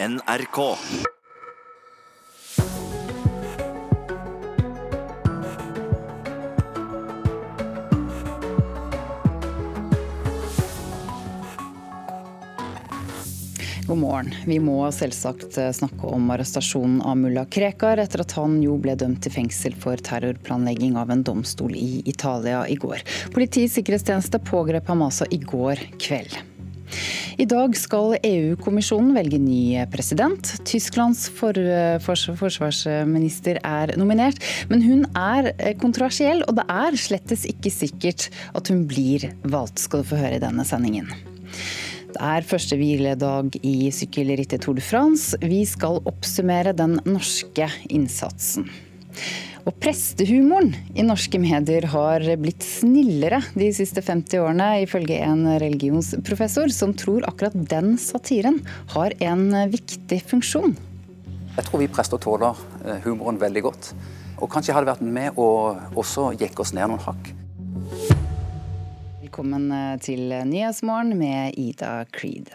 NRK. God morgen. Vi må selvsagt eh, snakke om arrestasjonen av mulla Krekar etter at han jo ble dømt til fengsel for terrorplanlegging av en domstol i Italia i går. Politiets sikkerhetstjeneste pågrep ham altså i går kveld. I dag skal EU-kommisjonen velge ny president. Tysklands for, for, forsvarsminister er nominert, men hun er kontroversiell, og det er slettes ikke sikkert at hun blir valgt, skal du få høre i denne sendingen. Det er første hviledag i sykkelrittet Tour de France. Vi skal oppsummere den norske innsatsen. Og prestehumoren i norske medier har blitt snillere de siste 50 årene, ifølge en religionsprofessor som tror akkurat den satiren har en viktig funksjon. Jeg tror vi prester tåler eh, humoren veldig godt. Og kanskje hadde vært med å også jekke oss ned noen hakk. Velkommen til Nyhetsmorgen med Ida Creed.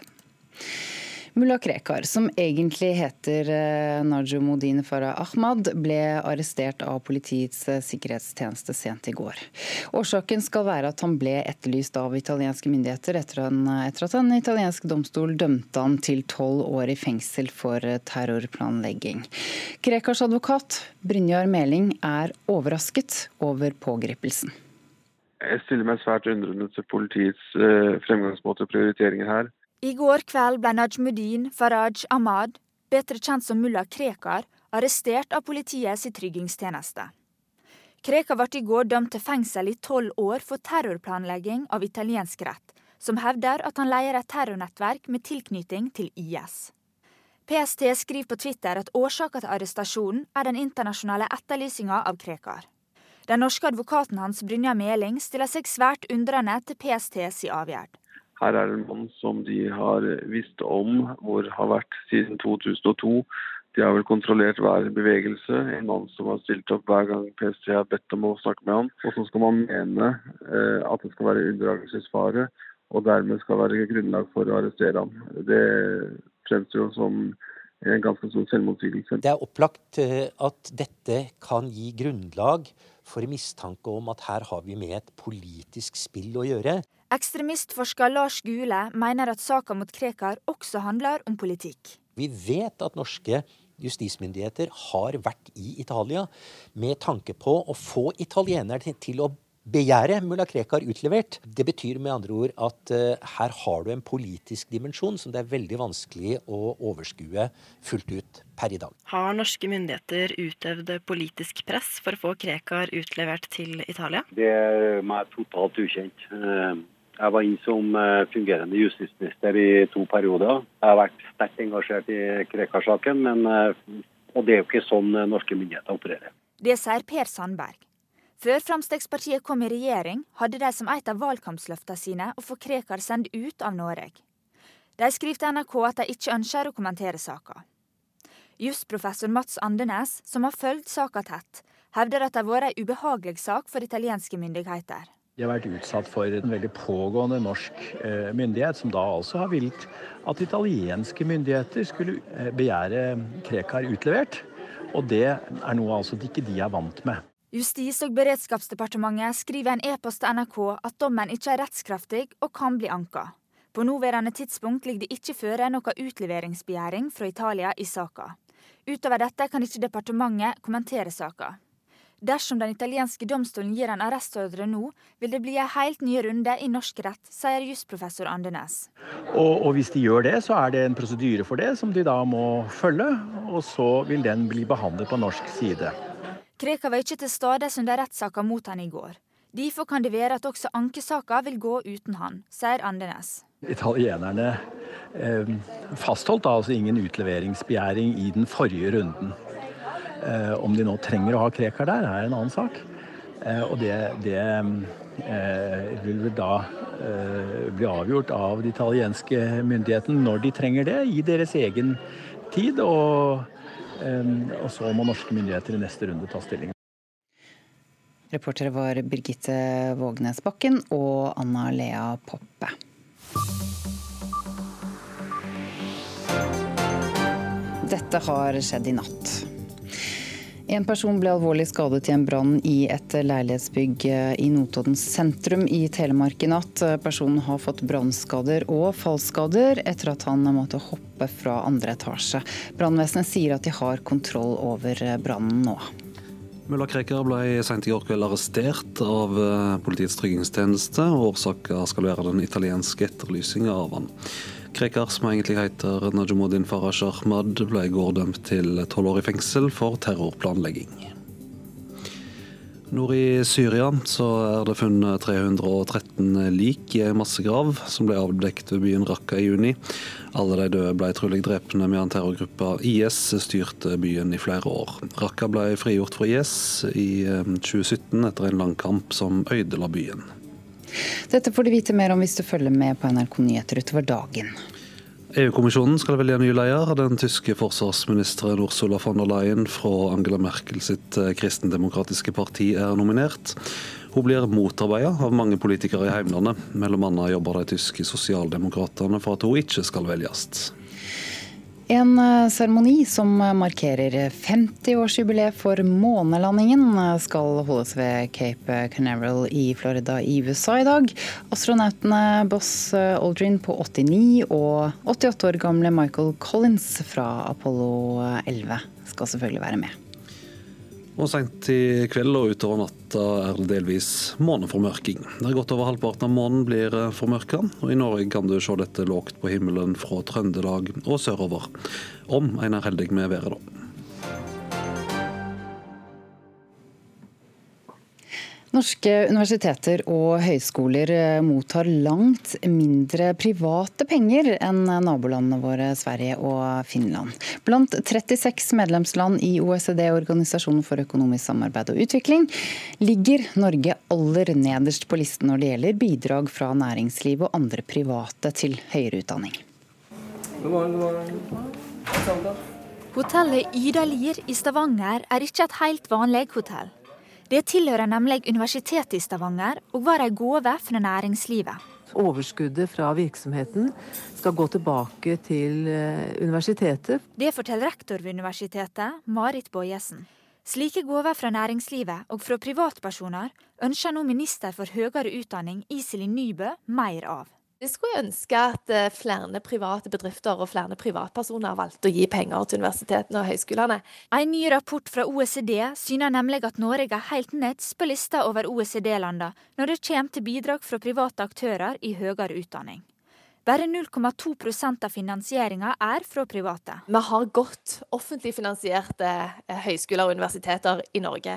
Mulla Krekar, som egentlig heter eh, Najumuddin Farah Ahmad, ble arrestert av Politiets eh, sikkerhetstjeneste sent i går. Årsaken skal være at han ble etterlyst av italienske myndigheter etter, en, etter at en italiensk domstol dømte han til tolv år i fengsel for terrorplanlegging. Krekars advokat Brynjar Meling er overrasket over pågripelsen. Jeg stiller meg svært undrende til politiets eh, fremgangsmåte og prioriteringer her. I går kveld ble Najmuddin Faraj Ahmad, bedre kjent som mulla Krekar, arrestert av politiets tryggingstjeneste. Krekar ble i går dømt til fengsel i tolv år for terrorplanlegging av italiensk rett, som hevder at han leier et terrornettverk med tilknytning til IS. PST skriver på Twitter at årsaken til arrestasjonen er den internasjonale etterlysinga av Krekar. Den norske advokaten hans Brynja Meling stiller seg svært undrende til PST si avgjerd. Her er det en mann som de har visst om hvor har vært siden 2002. De har vel kontrollert hver bevegelse. En mann som har stilt opp hver gang PST har bedt om å snakke med ham. Og så skal man mene eh, at det skal være unndragelsesfare, og dermed skal være grunnlag for å arrestere ham. Det fremstår jo som en ganske stor selvmotsigelse. Det er opplagt eh, at dette kan gi grunnlag for mistanke om at her har vi med et politisk spill å gjøre. Ekstremistforsker Lars Gule mener at saka mot Krekar også handler om politikk. Vi vet at norske justismyndigheter har vært i Italia med tanke på å få italienere til å begjære mulla Krekar utlevert. Det betyr med andre ord at uh, her har du en politisk dimensjon som det er veldig vanskelig å overskue fullt ut per i dag. Har norske myndigheter utøvd politisk press for å få Krekar utlevert til Italia? Det er meg totalt ukjent. Eh, jeg var inn som eh, fungerende justisminister i to perioder. Jeg har vært sterkt engasjert i Krekar-saken, og det er jo ikke sånn norske myndigheter opererer. Det sier Per Sandberg. Før Fremskrittspartiet kom i regjering, hadde de som et av valgkampsløftene sine å få Krekar sendt ut av Norge. De skriver til NRK at de ikke ønsker å kommentere saka. Jusprofessor Mats Andenes, som har fulgt saka tett, hevder at det har vært ei ubehagelig sak for italienske myndigheter. De har vært utsatt for en veldig pågående norsk eh, myndighet, som da altså har villet at italienske myndigheter skulle eh, begjære Krekar utlevert. Og det er noe altså ikke de er vant med. Justis- og beredskapsdepartementet skriver en e-post til NRK at dommen ikke er rettskraftig og kan bli anka. På nåværende tidspunkt ligger det ikke føre noe utleveringsbegjæring fra Italia i saka. Utover dette kan ikke departementet kommentere saka. Dersom den italienske domstolen gir en arrestordre nå, vil det bli en helt ny runde i norsk rett, sier jusprofessor Andenes. Og, og, hvis de gjør det, så er det en prosedyre for det som de da må følge. Og så vil den bli behandlet på norsk side. Krekar var ikke til stede under rettssaka mot han i går. Derfor kan det være at også ankesaka vil gå uten han, sier Andenes. Italienerne eh, fastholdt altså ingen utleveringsbegjæring i den forrige runden. Eh, om de nå trenger å ha Krekar der, er en annen sak. Eh, og det, det eh, vil vel da bli avgjort av de italienske myndighetene når de trenger det, i deres egen tid. og og så må norske myndigheter i neste runde ta stilling. Reportere var Birgitte Vågnes Bakken og Anna Lea Poppe. Dette har skjedd i natt. En person ble alvorlig skadet i en brann i et leilighetsbygg i Notodden sentrum i Telemark i natt. Personen har fått brannskader og fallskader etter at han måtte hoppe fra andre etasje. Brannvesenet sier at de har kontroll over brannen nå. Mulla Krekar ble sent i går kveld arrestert av Politiets tryggingstjeneste. Årsaken skal være den italienske etterlysinga av han. Krekar, som egentlig heter Najumuddin Faraj Ahmad, ble i går dømt til tolv år i fengsel for terrorplanlegging. Nord i Syria så er det funnet 313 lik i en massegrav som ble avdekket ved byen Raqqa i juni. Alle de døde ble trolig drepne medan terrorgruppa IS styrte byen i flere år. Raqqa ble frigjort fra IS i 2017 eh, etter en lang kamp som ødela byen. Dette får du vite mer om hvis du følger med på NRK Nyheter utover dagen. EU-kommisjonen skal velge ny leder. Den tyske forsvarsministeren Ursula von der Leyen fra Angela Merkel sitt eh, kristendemokratiske parti er nominert. Hun blir motarbeidet av mange politikere i heimlandet. Mellom annet jobber de tyske sosialdemokratene for at hun ikke skal velges. En eh, seremoni som markerer 50-årsjubileet for månelandingen, eh, skal holdes ved Cape Canaveral i Florida i USA i dag. Astronautene Boss eh, Aldrin på 89 og 88 år gamle Michael Collins fra Apollo 11 skal selvfølgelig være med. Og Seint i kveld og utover natta er det delvis måneformørking. Det er godt over halvparten av månen blir formørka, og i Norge kan du se dette lågt på himmelen fra Trøndelag og sørover. Om en er heldig med været, da. Norske universiteter og høyskoler eh, mottar langt mindre private penger enn nabolandene våre Sverige og Finland. Blant 36 medlemsland i OECD, Organisasjonen for økonomisk samarbeid og utvikling, ligger Norge aller nederst på listen når det gjelder bidrag fra næringsliv og andre private til høyere utdanning. God morgen, god morgen. Hotellet Ida-Lir i Stavanger er ikke et helt vanlig hotell. Det tilhører nemlig Universitetet i Stavanger og var ei gave fra næringslivet. Overskuddet fra virksomheten skal gå tilbake til eh, universitetet. Det forteller rektor ved universitetet, Marit Bojesen. Slike gaver fra næringslivet og fra privatpersoner ønsker nå minister for høyere utdanning Iselin Nybø mer av. Jeg skulle ønske at eh, flere private bedrifter og flere privatpersoner valgte å gi penger til universitetene og høyskolene. En ny rapport fra OECD syner nemlig at Norge er helt nederst på lista over OECD-landene når det kommer til bidrag fra private aktører i høyere utdanning. Bare 0,2 av finansieringa er fra private. Vi har godt offentlig finansierte eh, høyskoler og universiteter i Norge.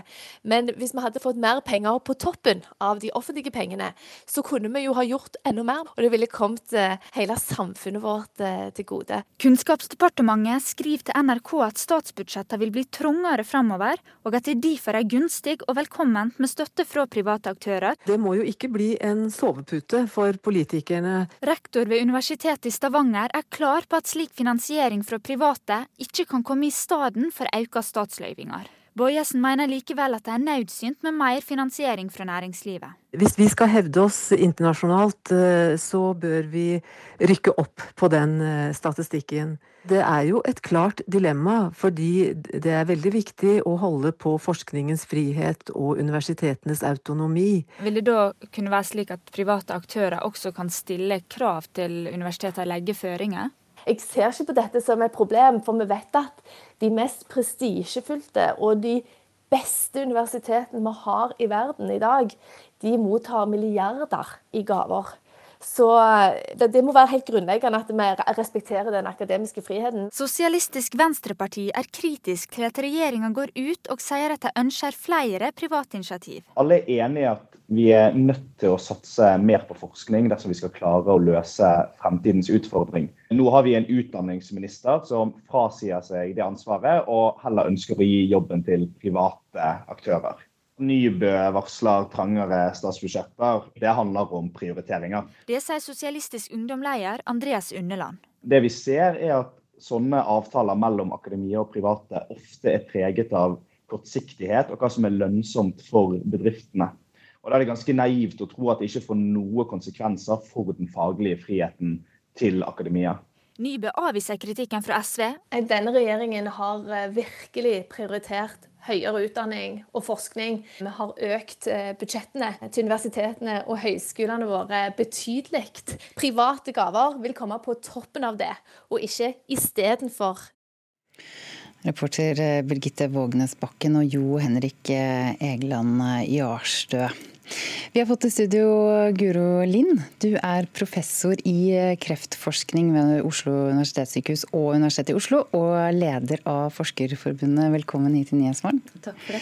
Men hvis vi hadde fått mer penger på toppen av de offentlige pengene, så kunne vi jo ha gjort enda mer. Og det ville kommet eh, hele samfunnet vårt eh, til gode. Kunnskapsdepartementet skriver til NRK at statsbudsjettene vil bli trangere framover, og at det derfor er gunstig og velkomment med støtte fra private aktører. Det må jo ikke bli en sovepute for politikerne. Rektor ved ved Universitetet i Stavanger er klar på at slik finansiering fra private ikke kan komme i stedet for økte statsløyvinger. Bojesen mener likevel at det er nødsynt med mer finansiering fra næringslivet. Hvis vi skal hevde oss internasjonalt, eh, så bør vi rykke opp på den eh, statistikken. Det er jo et klart dilemma, fordi det er veldig viktig å holde på forskningens frihet og universitetenes autonomi. Vil det da kunne være slik at private aktører også kan stille krav til universitetene og legge føringer? Jeg ser ikke på dette som et problem, for vi vet at de mest prestisjefylte og de beste universitetene vi har i verden i dag, de mottar milliarder i gaver. Så det, det, må være helt grunnleggende at vi respekterer den akademiske friheten. Sosialistisk Venstreparti er kritisk til at regjeringa går ut og sier at de ønsker flere privatinitiativ. Alle er enige i at vi er nødt til å satse mer på forskning dersom vi skal klare å løse fremtidens utfordring. Nå har vi en utdanningsminister som frasier seg det ansvaret og heller ønsker å gi jobben til private aktører. Nybø varsler trangere statsbudsjetter. Det handler om prioriteringer. Det sier Sosialistisk ungdomleder Andreas Unneland. Det vi ser er at sånne avtaler mellom akademia og private ofte er preget av kortsiktighet og hva som er lønnsomt for bedriftene. Og Da er det ganske naivt å tro at det ikke får noe konsekvenser for den faglige friheten til akademia. Nybø avviser kritikken fra SV. Denne regjeringen har eh, virkelig prioritert høyere utdanning og forskning. Vi har økt eh, budsjettene til universitetene og høyskolene våre betydelig. Private gaver vil komme på toppen av det, og ikke istedenfor. Reporter eh, Birgitte Vågnes Bakken og Jo Henrik Egeland Jarstø. Vi har fått i studio Guro Lind. Du er professor i kreftforskning ved Oslo universitetssykehus og Universitetet i Oslo, og leder av Forskerforbundet. Velkommen hit til Nyhetsmorgen. Takk for det.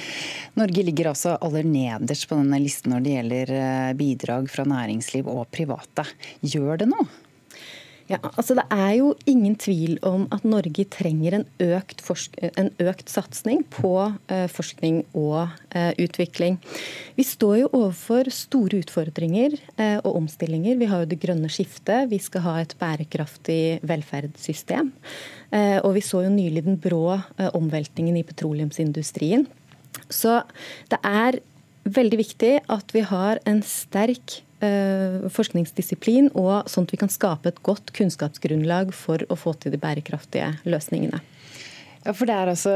Norge ligger altså aller nederst på denne listen når det gjelder eh, bidrag fra næringsliv og private. Gjør det noe? Ja, altså Det er jo ingen tvil om at Norge trenger en økt, en økt satsing på uh, forskning og uh, utvikling. Vi står jo overfor store utfordringer uh, og omstillinger. Vi har jo det grønne skiftet. Vi skal ha et bærekraftig velferdssystem. og vi så jo nylig den brå omveltningen i petroleumsindustrien. Så det er veldig viktig at vi har en sterk Eh, forskningsdisiplin, og sånn at vi kan skape et godt kunnskapsgrunnlag for å få til de bærekraftige løsningene. Ja, for Det er altså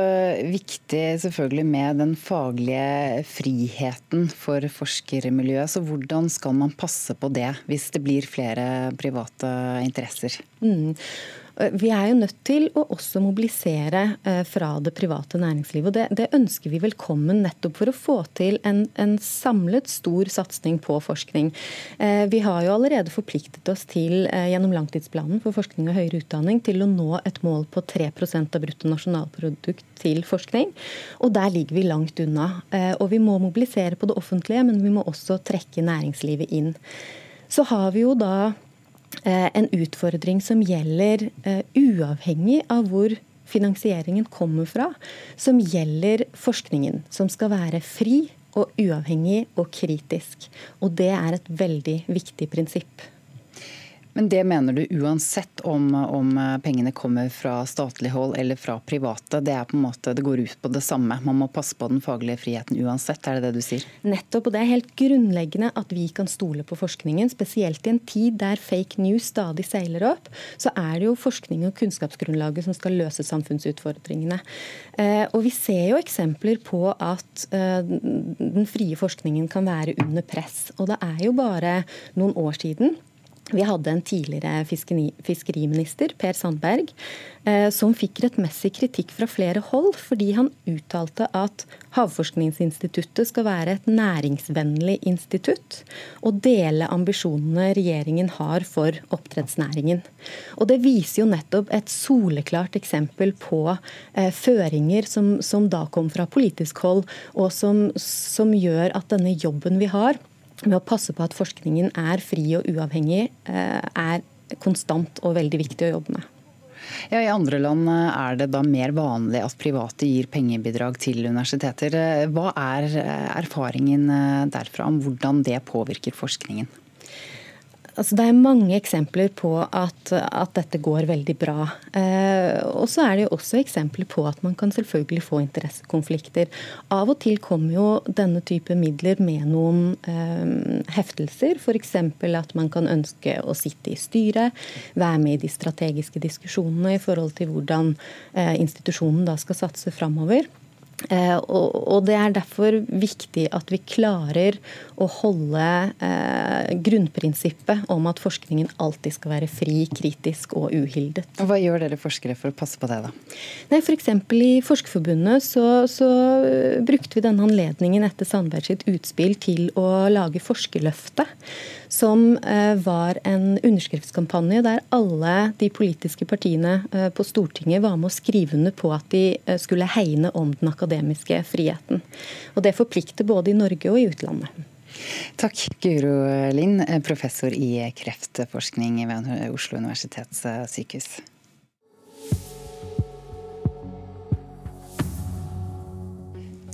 viktig selvfølgelig med den faglige friheten for forskermiljøet. Så hvordan skal man passe på det hvis det blir flere private interesser? Mm. Eh, vi er jo nødt til å også mobilisere eh, fra det private næringslivet. og det, det, ønsker vi velkommen nettopp for å få til en, en samlet stor satsing på forskning. Eh, vi har jo allerede forpliktet oss til gjennom langtidsplanen for forskning og høyere utdanning til å nå et mål på 3% av bruttonasjonalprodukt til forskning. Og der ligger vi langt unna. Og vi må mobilisere på det offentlige, men vi må også trekke næringslivet inn. Så har vi jo da en utfordring som gjelder eh, uavhengig av hvor finansieringen kommer fra, som gjelder forskningen. Som skal være fri og uavhengig og kritisk. Og det er et veldig viktig prinsipp. Men det mener du uansett om, om, pengene kommer fra statlig hold eller fra private? Det måte, det går ut på det samme. Man må passe på den faglige friheten uansett, er det det du sier? Nettopp, og det er helt grunnleggende at vi kan stole på forskningen. Spesielt i en tid der fake news stadig seiler opp, så er det jo forskning og kunnskapsgrunnlaget som skal løse samfunnsutfordringene. Eh, og vi ser jo eksempler på at eh, den frie forskningen kan være under press. Og det er jo bare noen år siden vi hadde en tidligere fiskeriminister, Per Sandberg, eh, som fikk rettmessig kritikk fra flere hold fordi han uttalte at Havforskningsinstituttet skal være et næringsvennlig institutt og dele ambisjonene regjeringen har for oppdrettsnæringen. Og Det viser jo nettopp et soleklart eksempel på eh, føringer som, som, da kom fra politisk hold, og som, som gjør at denne jobben vi har, med å passe på at forskningen er fri og uavhengig, eh, er konstant og veldig viktig å jobbe med. Ja, I andre land eh, er det da mer vanlig at private gir pengebidrag til universiteter. Eh, hva er erfaringen derfra om hvordan det påvirker forskningen? Altså, det er mange eksempler på at, at dette går veldig bra. Eh, og så er det jo også eksempler på at man kan selvfølgelig få interessekonflikter. Av og til kommer jo denne type midler med noen eh, heftelser. F.eks. at man kan ønske å sitte i styret, være med i de strategiske diskusjonene i forhold til hvordan eh, institusjonen da skal satse framover. Eh, og det er derfor viktig at vi klarer å holde eh, grunnprinsippet om at forskningen alltid skal være fri, kritisk og uhildet. Hva gjør dere forskere for å passe på det, da? Nei, for I Forskerforbundet så, så eh, brukte vi denne anledningen etter Sandberg sitt utspill til å lage Forskerløftet som eh, var en underskriftskampanje der alle de politiske partiene eh, på Stortinget var med å skrive under på at de eh, skulle hegne om den akademiske friheten. Og Det forplikter både i Norge og i utlandet. Takk, Guro Lind, professor i kreftforskning ved Oslo universitetssykehus.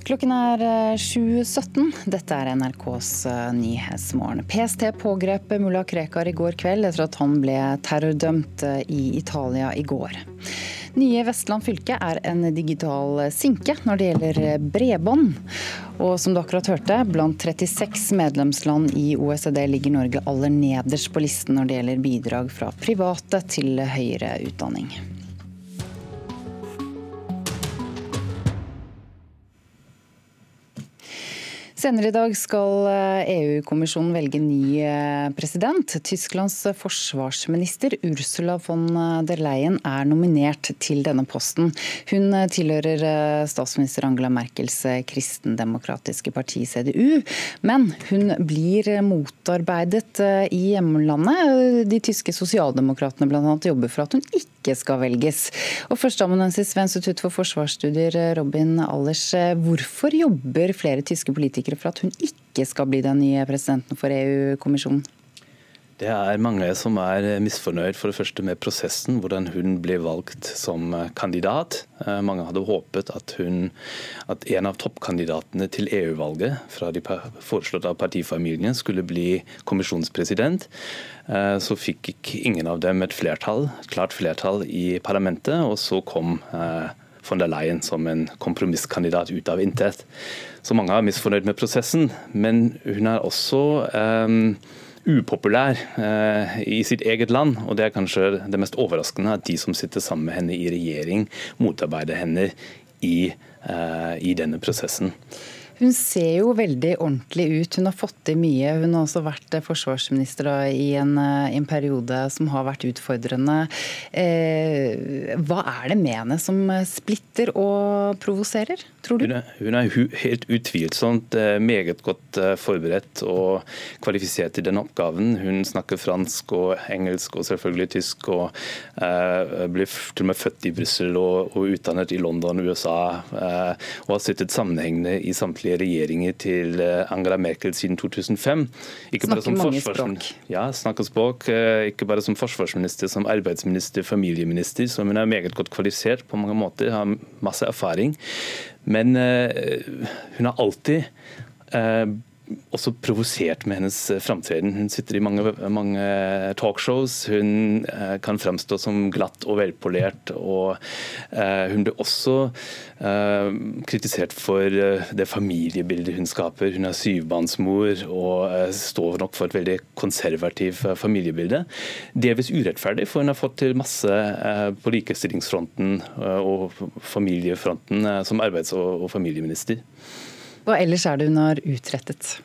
Klokken er 7.17. Eh, Dette er NRKs eh, Nyhetsmorgen. PST pågrep mulla Krekar i går kveld etter at han ble terrordømt eh, i Italia i går. Nye Vestland fylke er en digital sinke når det gjelder bredbånd. Og som du akkurat hørte, blant 36 medlemsland i OECD ligger Norge aller nederst på listen når det gjelder bidrag fra private til høyere utdanning. Senere i dag skal EU-kommisjonen eh, e velge ny eh, president. Tysklands forsvarsminister Ursula von der Leyen er nominert til denne posten. Hun eh, tilhører statsminister Angela Merkels kristendemokratiske parti CDU, men hun blir motarbeidet i hjemlandet. De tyske sosialdemokratene bl.a. jobber for at hun ikke skal velges. Og Førsteamanuensis ved Institutt for forsvarsstudier Robin Allers, hvorfor jobber flere tyske politikere for at hun ikke skal bli den nye presidenten for EU-kommisjonen? Det er mange som er misfornøyd for det første med prosessen, hvordan hun ble valgt som kandidat. Eh, mange hadde håpet at, hun, at en av toppkandidatene til EU-valget fra de foreslåtte av partifamilien skulle bli kommisjonspresident. Eh, så fikk ingen av dem et flertall, klart flertall i parlamentet, og så kom eh, von der Leyen som en kompromisskandidat ut av intet. Så mange er misfornøyd med prosessen, men hun er også um, upopulær uh, i sitt eget land. Og det er kanskje det mest overraskende at de som sitter sammen med henne i regjering, motarbeider henne i, uh, i denne prosessen. Hun ser jo veldig ordentlig ut. Hun har fått til mye. Hun har også vært forsvarsminister i en, eh, en periode som har vært utfordrende. Eh, hva er det med henne som splitter og provoserer, tror du? Hun er, hun er, helt utvilsomt eh, meget godt eh, forberedt og kvalifisert til den oppgaven. Hun snakker fransk og engelsk og selvfølgelig tysk, og eh, blir til og med født i Brussel og, og, utdannet i London, og USA, eh, og har sittet sammenhengende i samtlige samtlige regjeringer til eh, Angela Merkel siden 2005. Ikke snakker mange språk. Ja, snakker språk. Eh, ikke bare som forsvarsminister, som arbeidsminister, familieminister, som hun er meget godt kvalifisert på mange måter, har masse erfaring. Men uh, hun har alltid også provosert med hennes eh, framtreden. Hun sitter i mange, mange talkshows. Hun eh, kan fremstå som glatt og velpolert. og eh, Hun blir også eh, kritisert for eh, det familiebildet hun skaper. Hun er syvbarnsmor og eh, står nok for et veldig konservativt familiebilde. Delvis urettferdig, for hun har fått til masse på likestillingsfronten og familiefronten som arbeids- og familieminister. Hva ellers er det hun har utrettet?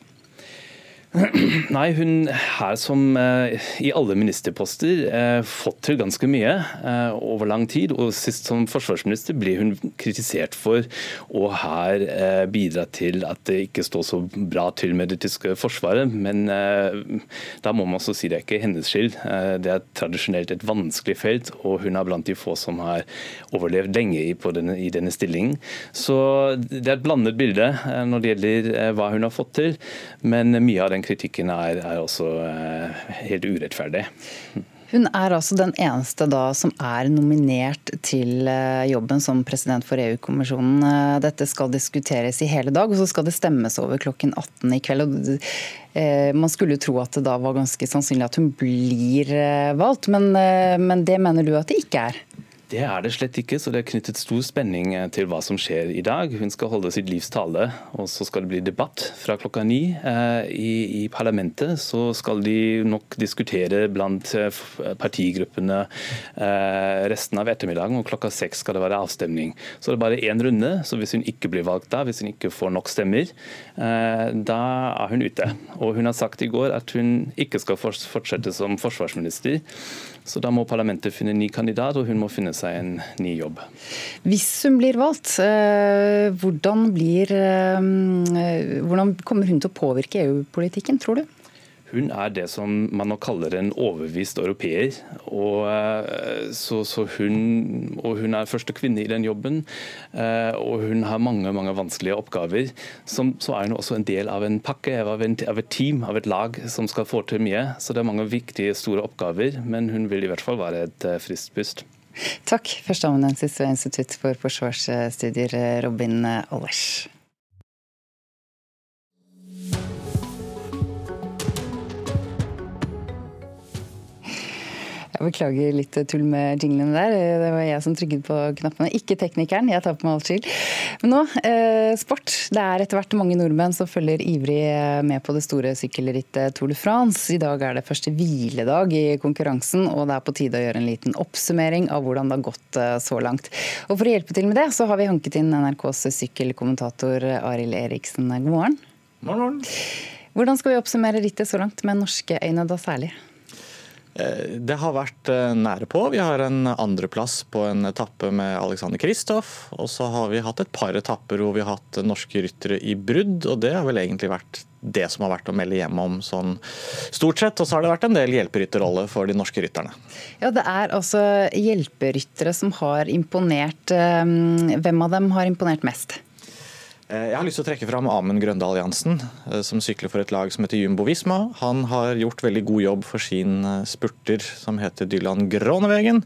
Nei, hun har som eh, i alle ministerposter eh, fått til ganske mye eh, over lang tid. og Sist som forsvarsminister ble hun kritisert for å her bidra til at det ikke står så bra til med det tyske forsvaret. Men da må man også si det er ikke hennes skyld. Det er tradisjonelt et vanskelig felt, og hun er blant de få som har overlevd lenge denne, i denne stillingen. Så det er et blandet bilde når det gjelder hva hun har fått til, men mye av den den kritikken er, er også eh, helt urettferdig. Hun er altså den eneste da som er nominert til eh, jobben som president for EU-kommisjonen. Eh, dette skal diskuteres i hele dag, og så skal det stemmes over klokken 18 i kveld. Man skulle tro at det da var ganske sannsynlig at hun blir valgt, men, men det mener du at det ikke er? Det er det slett ikke, så det er knyttet stor spenning eh, til hva som skjer i dag. Hun skal holde sitt livs tale, og så skal det bli debatt fra klokka ni. Eh, I, I, parlamentet så skal de nok diskutere blant eh, partigruppene resten av ettermiddagen, og klokka seks skal det være avstemning. Så det er bare én runde, så hvis hun ikke blir valgt da, hvis hun ikke får nok stemmer, da er hun ute. Og hun har sagt i går at hun ikke skal fortsette som forsvarsminister. Så da må parlamentet finne en ny kandidat, og hun må finne seg en ny jobb. Hvis hun blir valgt, eh, hvordan, blir, eh, hvordan kommer hun til å påvirke EU-politikken, tror du? Hun er det som man nå kaller en overbevist europeer. Og, eh, så, så hun, og hun er første kvinne i den jobben. Eh, og hun har mange mange vanskelige oppgaver. Som, så er hun også en del av en pakke, av, en, av, et team, av et lag som skal få til mye. Så det er mange viktige, store oppgaver. Men hun vil i hvert fall være et eh, friskt pust. Takk, førsteamanuensis ved Institutt for forsvarsstudier, Robin Allers. Beklager litt tull med jinglene der. Det var jeg som trykket på knappene, ikke teknikeren. Jeg tar på meg alt skyld. Men nå, eh, sport. Det er etter hvert mange nordmenn som følger ivrig med på det store sykkelrittet Tour de France. I dag er det første hviledag i konkurransen, og det er på tide å gjøre en liten oppsummering av hvordan det har gått eh, så langt. Og For å hjelpe til med det, så har vi hanket inn NRKs sykkelkommentator Arild Eriksen. God morgen. God Morgen. Hvordan skal vi oppsummere rittet så langt, med norske øyne da særlig? Eh, det har vært eh, nære på. Vi har en andreplass på en etappe med Alexander Kristoff. Og så har vi hatt et par etapper hvor vi har hatt norske ryttere i brudd. Og det har vel egentlig vært det som har vært å melde hjem om sånn stort sett. Og så har det vært en del hjelperytterrolle for de norske rytterne. Ja, det er altså hjelperyttere som har imponert. Eh, hvem av dem har imponert mest? Eh, jeg har lyst til å trekke fram Amund Grøndal Jansen, eh, som sykler for et lag som heter Jumbo Visma. Han har gjort veldig god jobb for sin eh, spurter, som heter Dylan Gronevegen.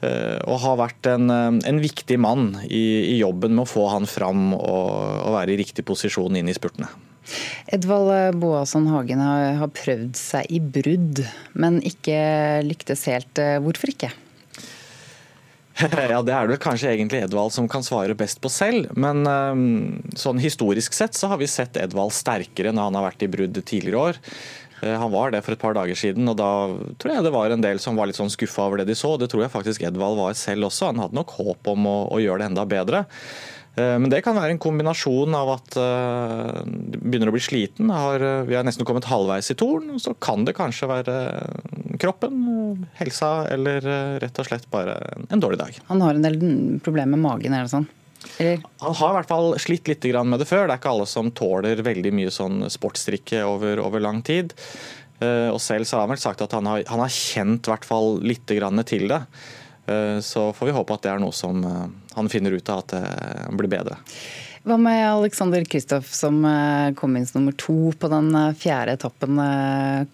Og har vært en, en viktig mann i, i, jobben med å få han fram og, og være i riktig posisjon inn i spurtene. Edvald Boasson Hagen har, har prøvd seg i brudd, men ikke lyktes helt. Hvorfor ikke? Ja, Det er det kanskje egentlig Edvald som kan svare best på selv. Men um, sånn historisk sett så har vi sett Edvald sterkere når han har vært i brudd tidligere år. Uh, han var det for et par dager siden, og da tror jeg det var en del som var litt sånn skuffa over det de så. Det tror jeg faktisk Edvald var selv også. Han hadde nok håp om å, å gjøre det enda bedre. Eh, men det kan være en kombinasjon av at uh, du begynner å bli sliten. Har, vi har nesten kommet halvveis i torn, Så kan det kanskje være kroppen, helsa eller uh, rett og slett bare en dårlig dag. Han har en del problemer med magen, er det sånn? Eller? Han har i hvert fall slitt litt med det før. Det er ikke alle som tåler veldig mye sånn sportsdrikke over, over lang tid. Og selv så har han vel sagt at han har, han har kjent hvert fall litt til det. Eh, så får vi håpe at det er noe som eh, han finner ut av at det blir bedre. Hva med Alexander Kristoff som eh, kom inn som nummer to på den fjerde etappen.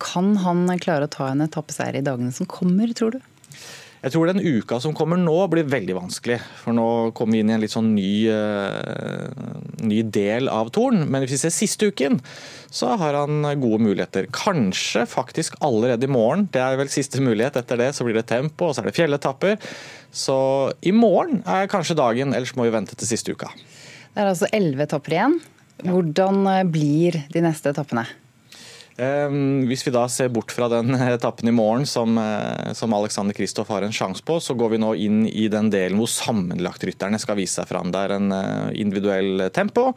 Kan han klare å ta en etappeseier i dagene som kommer, tror du? Jeg tror den uka som kommer nå blir veldig vanskelig. For nå kommer vi inn i en litt sånn ny, uh, ny del av Torn. Men hvis vi ser siste uken, så har han gode muligheter. Kanskje faktisk allerede i morgen. Det er vel siste mulighet. Etter det så blir det tempo, og så er det fjelletapper. Så i morgen er kanskje dagen, ellers må vi vente til siste uka. Det er altså elleve etapper igjen. Hvordan blir de neste etappene? Ehm, hvis vi da ser bort fra den etappen i morgen som, eh, som Alexander Kristoff har en sjanse på, så går vi nå inn i den delen hvor sammenlagtrytterne skal vise seg fram. Det er en eh, individuell tempo.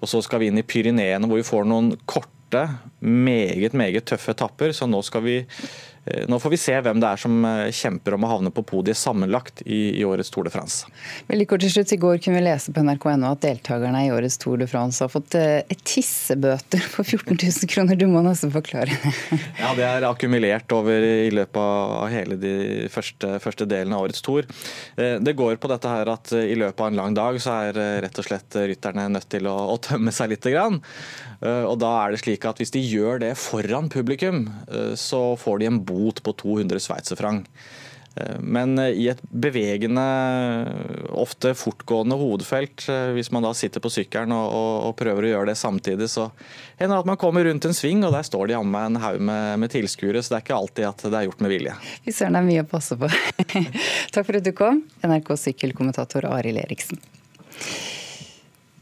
Og så skal vi inn i Pyreneene hvor vi får noen korte, meget, meget tøffe etapper. Så nå skal vi Eh, nå får vi se hvem det er som eh, kjemper om å havne på podiet sammenlagt i, i årets Tour de France. Veldig kort til slutt. I går kunne vi lese på nrk.no at deltakerne i årets Tour de France har fått et tissebøter på 14 000 kroner. Du må nesten forklare det. ja, det er akkumulert over i løpet av hele de første, første delen av årets tour. Det går på dette her at i løpet av en lang dag så er rett og slett rytterne nødt til å, å tømme seg litt. Og da er det slik at Hvis de gjør det foran publikum, så får de en bot bot på 200 sveitserfranc. Eh, men eh, i et bevegende, ofte fortgående hodefelt, eh, hvis man da sitter på sykkelen og, og, og, prøver å gjøre det samtidig, så hender det at man kommer rundt en sving, og der står de med en haug med, med tilskuere. Så det er ikke alltid at det er gjort med vilje. Fy søren, det er mye å passe på. Takk for at du kom, NRK sykkelkommentator Arild Eriksen.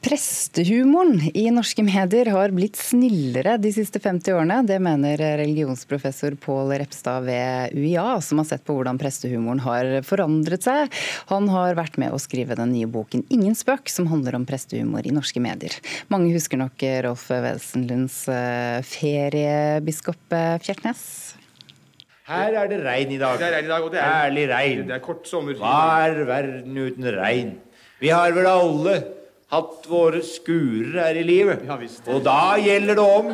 Prestehumoren i norske medier har blitt snillere de siste 50 årene. Det mener religionsprofessor Pål Repstad ved UiA, som har sett på hvordan prestehumoren har forandret seg. Han har vært med å skrive den nye boken 'Ingen spøk', som handler om prestehumor i norske medier. Mange husker nok Rolf Wesenlunds eh, feriebiskop eh, Fjertnes. Her er det regn i dag. Det er regn i dag, og det er, Ærlig regn. Det er kort sommer. Hva er verden uten regn? Vi har vel alle hatt våre skurer er i livet. Ja, og da gjelder det om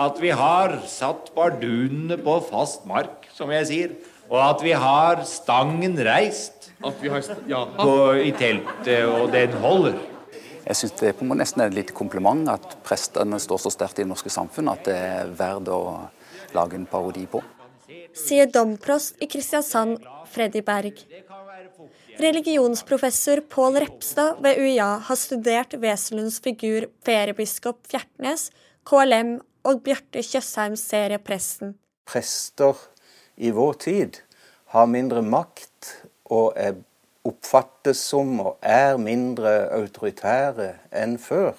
at vi har satt bardunene på fast mark, som jeg sier. Og at vi har stangen reist har st ja. på, i teltet, og den holder. Jeg syns det er nesten et lite kompliment at prestene står så sterkt i det norske samfunnet at det er verdt å lage en parodi på. Sier domprost i Kristiansand, Freddy Berg. Religionsprofessor Pål Repstad ved UiA har studert Wesenlunds figur feriebiskop Fjertnes, KLM og Bjarte Tjøsheims serie Presten. Prester i vår tid har mindre makt og er, oppfattes som og er mindre autoritære enn før,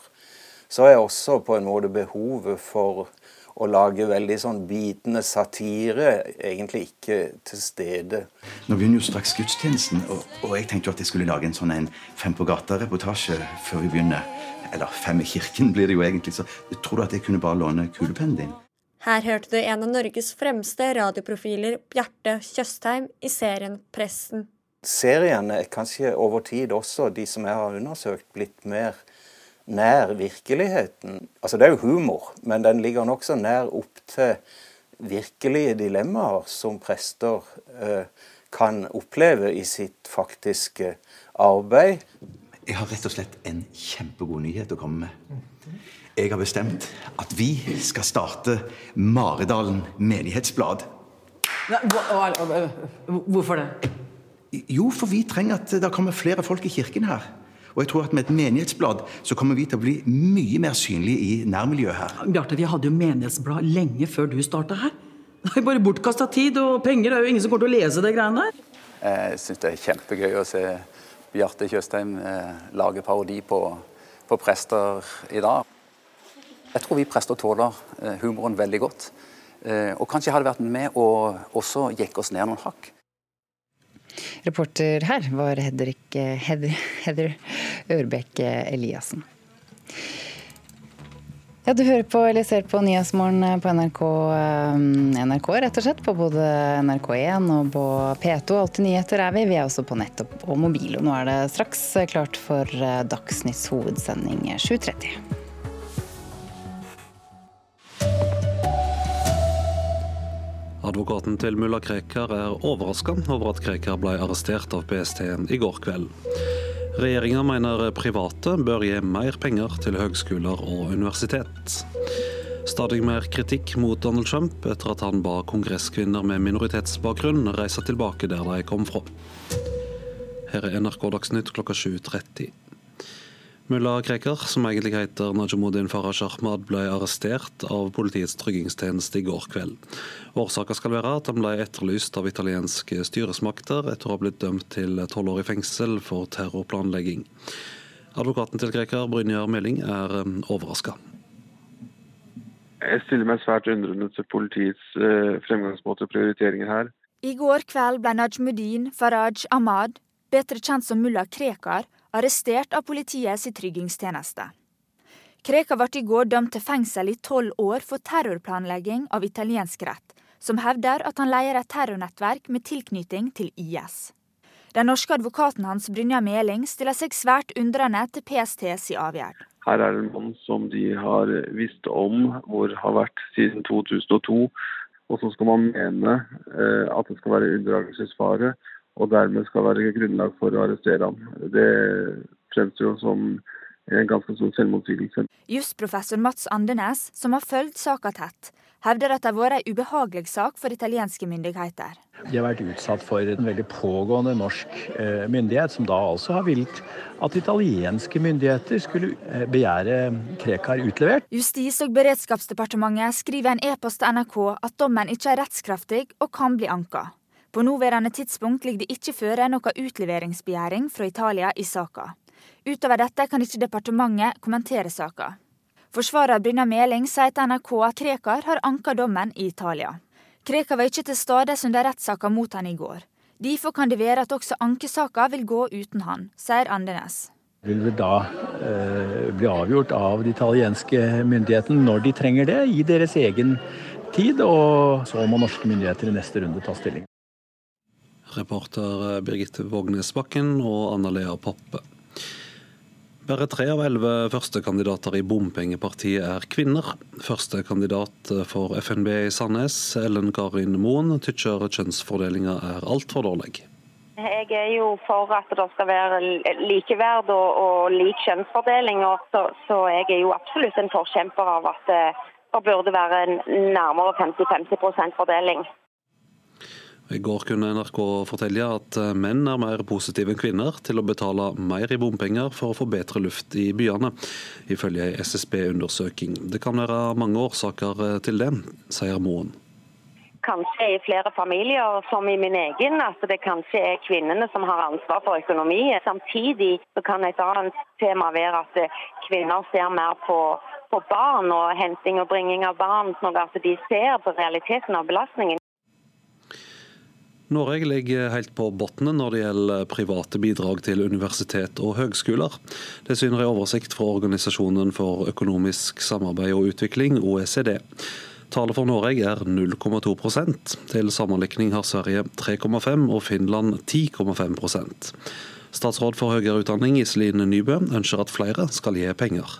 så er også på en måte behovet for å lage veldig sånn bitende satire egentlig ikke til stede. Nå begynner jo straks gudstjenesten, og, og jeg tenkte jo at jeg skulle lage en sånn en Fem på gata-reportasje før vi begynner. Eller Fem i kirken blir det jo egentlig. Så tror du at jeg kunne bare låne kulepennen din? Her hørte du en av Norges fremste radioprofiler, Bjarte Tjøstheim, i serien Presten. Seriene er kanskje over tid også, de som jeg har undersøkt, blitt mer nær virkeligheten. Altså Det er jo humor, men den ligger nokså nær opp til virkelige dilemmaer som prester eh, kan oppleve i sitt faktiske arbeid. Jeg har rett og slett en kjempegod nyhet å komme med. Jeg har bestemt at vi skal starte Maridalen menighetsblad. Hvorfor det? Jo, for vi trenger at det kommer flere folk i kirken her. Og jeg tror at med et menighetsblad så kommer vi til å bli mye mer synlige i nærmiljøet her. Bjarte, vi hadde jo menighetsblad lenge før du starta her. Det er bare bortkasta tid, og penger Det er jo ingen som kommer til å lese det greiene der. Jeg syns det er kjempegøy å se Bjarte Tjøstheim eh, lage parodi på, på, prester i dag. Jeg tror vi prester tåler eh, humoren veldig godt. Eh, og kanskje hadde vært med og også jekke oss ned noen hakk. Reporter her var Hedrik, Heather, Heather Ørbekk Eliassen. Ja, Du hører på eller ser på Nyhetsmorgen på NRK, eh, NRK rett og slett. På både NRK1 og på P2. Alltid nyheter er vi. Vi er også på nett og mobil. Og nå er det straks klart for eh, Dagsnytts hovedsending 7.30. Advokaten til mulla Krekar er overraska over at Krekar ble arrestert av PST i går kveld. Regjeringa mener private bør gi mer penger til høgskoler og universitet. Stadig mer kritikk mot Donald Trump etter at han ba kongresskvinner med minoritetsbakgrunn reise tilbake der de kom fra. Her er NRK Dagsnytt klokka 7.30. Mulla Krekar, som egentlig heter Najamuddin Faraj Ahmad, ble arrestert av politiets tryggingstjeneste i går kveld. Årsaken skal være at han ble etterlyst av italienske styresmakter etter å ha blitt dømt til tolv år i fengsel for terrorplanlegging. Advokaten til Krekar, Brynjar Meling, er um, overraska. Jeg stiller meg svært undrende til politiets eh, fremgangsmåte og prioriteringer her. I går kveld ble Najmuddin Faraj Ahmad, bedre kjent som mulla Krekar, arrestert av politiets tryggingstjeneste. Kreka ble i går dømt til fengsel i tolv år for terrorplanlegging av italiensk rett, som hevder at han leier et terrornettverk med tilknytning til IS. Den norske advokaten hans Brynja Meling stiller seg svært undrende til PSTs avgjørelse. Her er det en mann som de har visst om hvor har vært siden 2002. Og så skal man mene eh, at det skal være unndragelsesfare og dermed skal være grunnlag for å arrestere ham. Det fremstår jo som en ganske stor selvmotsigelse. Jusprofessor Mats Andenes, som har fulgt saka tett, hevder at det har vært en ubehagelig sak for italienske myndigheter. De har vært utsatt for en veldig pågående norsk eh, myndighet, som da altså har villet at italienske myndigheter skulle eh, begjære Krekar utlevert. Justis- og beredskapsdepartementet skriver en e-post til NRK at dommen ikke er rettskraftig og kan bli anka. På nåværende tidspunkt ligger det ikke føre noe utleveringsbegjæring fra Italia i saka. Utover dette kan ikke departementet kommentere saka. Forsvarer Brynja Meling sier til NRK at Krekar har anka dommen i Italia. Krekar var ikke til stede under rettssaka mot han i går. Derfor kan det være at også ankesaka vil gå uten han, sier Andenes. Det Vil da eh, bli avgjort av de italienske myndighetene når de trenger det, i deres egen tid. Og så må norske myndigheter i neste runde ta stilling. Reporter Birgitte Vågnes Bakken og Anna Lea Poppe. Bare tre av elleve førstekandidater i bompengepartiet er kvinner. Førstekandidat for FNB i Sandnes, Ellen Karin Moen, tykker kjønnsfordelinga er altfor dårlig. Jeg er jo for at det skal være likeverd og, og lik kjønnsfordeling. Og så, så, jeg er jo absolutt en forkjemper av at det burde være en nærmere 50-50 fordeling. I går kunne NRK fortelle at menn er mer positive enn kvinner til å betale mer i bompenger for å få bedre luft i byene, ifølge en SSB-undersøking. Det kan være mange årsaker til det, sier Moen. kanskje i flere familier, som i min egen, at det kanskje er kvinnene som har ansvar for økonomi. Samtidig kan et annet tema være at kvinner ser mer på, på barn og henting og bringing av barn, sånn at de ser på realiteten av belastningen. Norge ligger helt på bunnen når det gjelder private bidrag til universitet og høgskoler. Det syner en oversikt fra Organisasjonen for økonomisk samarbeid og utvikling, OECD. Tallet for Norge er 0,2% Til sammenlikning har Sverige 3,5 og Finland 10,5% Statsråd for høyere utdanning Iselin Nybø ønsker at flere skal gi penger.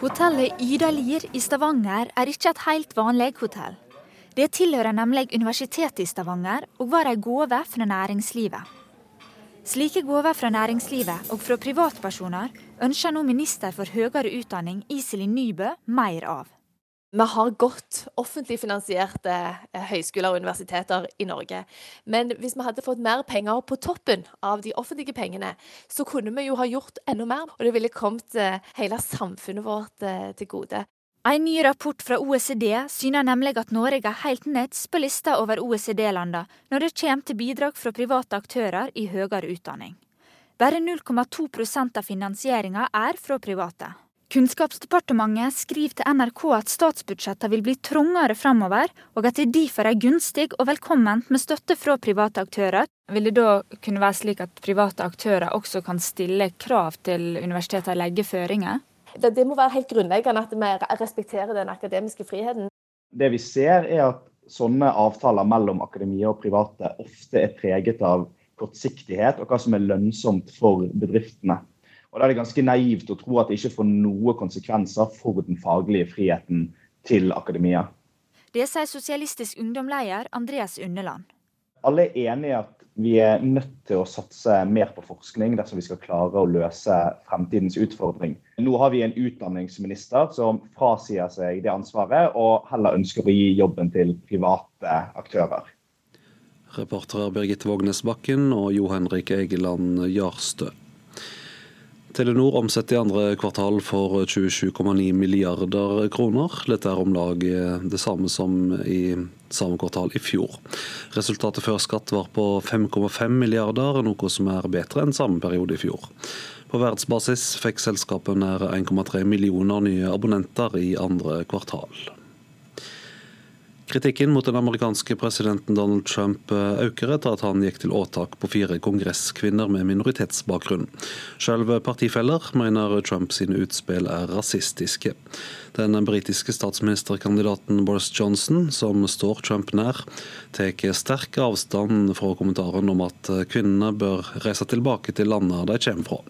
Hotellet Ydalir i Stavanger er ikke et helt vanlig hotell. Det tilhører nemlig Universitetet i Stavanger og var en gave fra næringslivet. Slike gaver fra næringslivet og fra privatpersoner ønsker nå minister for høyere utdanning Iselin Nybø mer av. Vi har godt offentlig finansierte eh, høyskoler og universiteter i Norge. Men hvis vi hadde fått mer penger på toppen av de offentlige pengene, så kunne vi jo ha gjort enda mer, og det ville kommet eh, hele samfunnet vårt eh, til gode. En ny rapport fra OECD syner nemlig at Norge er helt neds på lista over OECD-landene når det kommer til bidrag fra private aktører i høyere utdanning. Bare 0,2% av finansieringa er fra private. Kunnskapsdepartementet skriver til NRK at statsbudsjettene vil bli trangere framover, og at det derfor er gunstig og velkomment med støtte fra private aktører. Vil det da kunne være slik at private aktører også kan stille krav til universitetene og legge føringer? Det, det, må være helt grunnleggende at vi respekterer den akademiske friheten. Det vi ser er at sånne avtaler mellom akademia og private ofte er preget av kortsiktighet og hva som er lønnsomt for bedriftene. Og Da er det ganske naivt å tro at det ikke får noe konsekvenser for den faglige friheten til akademia. Det sier Sosialistisk ungdomleder Andreas Unneland. Alle er enige i at vi er nødt til å satse mer på forskning dersom vi skal klare å løse fremtidens utfordring. Nå har vi en utdanningsminister som frasier seg det ansvaret, og heller ønsker å gi jobben til private aktører. Reportere Birgitte Vågnes Bakken og Jo Henrik Egeland Jarstø. Telenor omsetter i andre kvartal for 27,9 milliarder kroner. Dette er om lag det samme som i samme kvartal i fjor. Resultatet før skatt var på 5,5 milliarder, noe som er bedre enn samme periode i fjor. På verdensbasis fikk selskapet nær 1,3 millioner nye abonnenter i andre kvartal. Kritikken mot den amerikanske presidenten Donald Trump eh, øker etter at han gikk til åtak på fire kongresskvinner med minoritetsbakgrunn. Selv partifeller mener Trump sine utspill er rasistiske. Den britiske statsministerkandidaten Boris Johnson, som står Trump nær, tar sterk avstand fra kommentaren om at kvinnene bør reise tilbake til landet de kommer fra.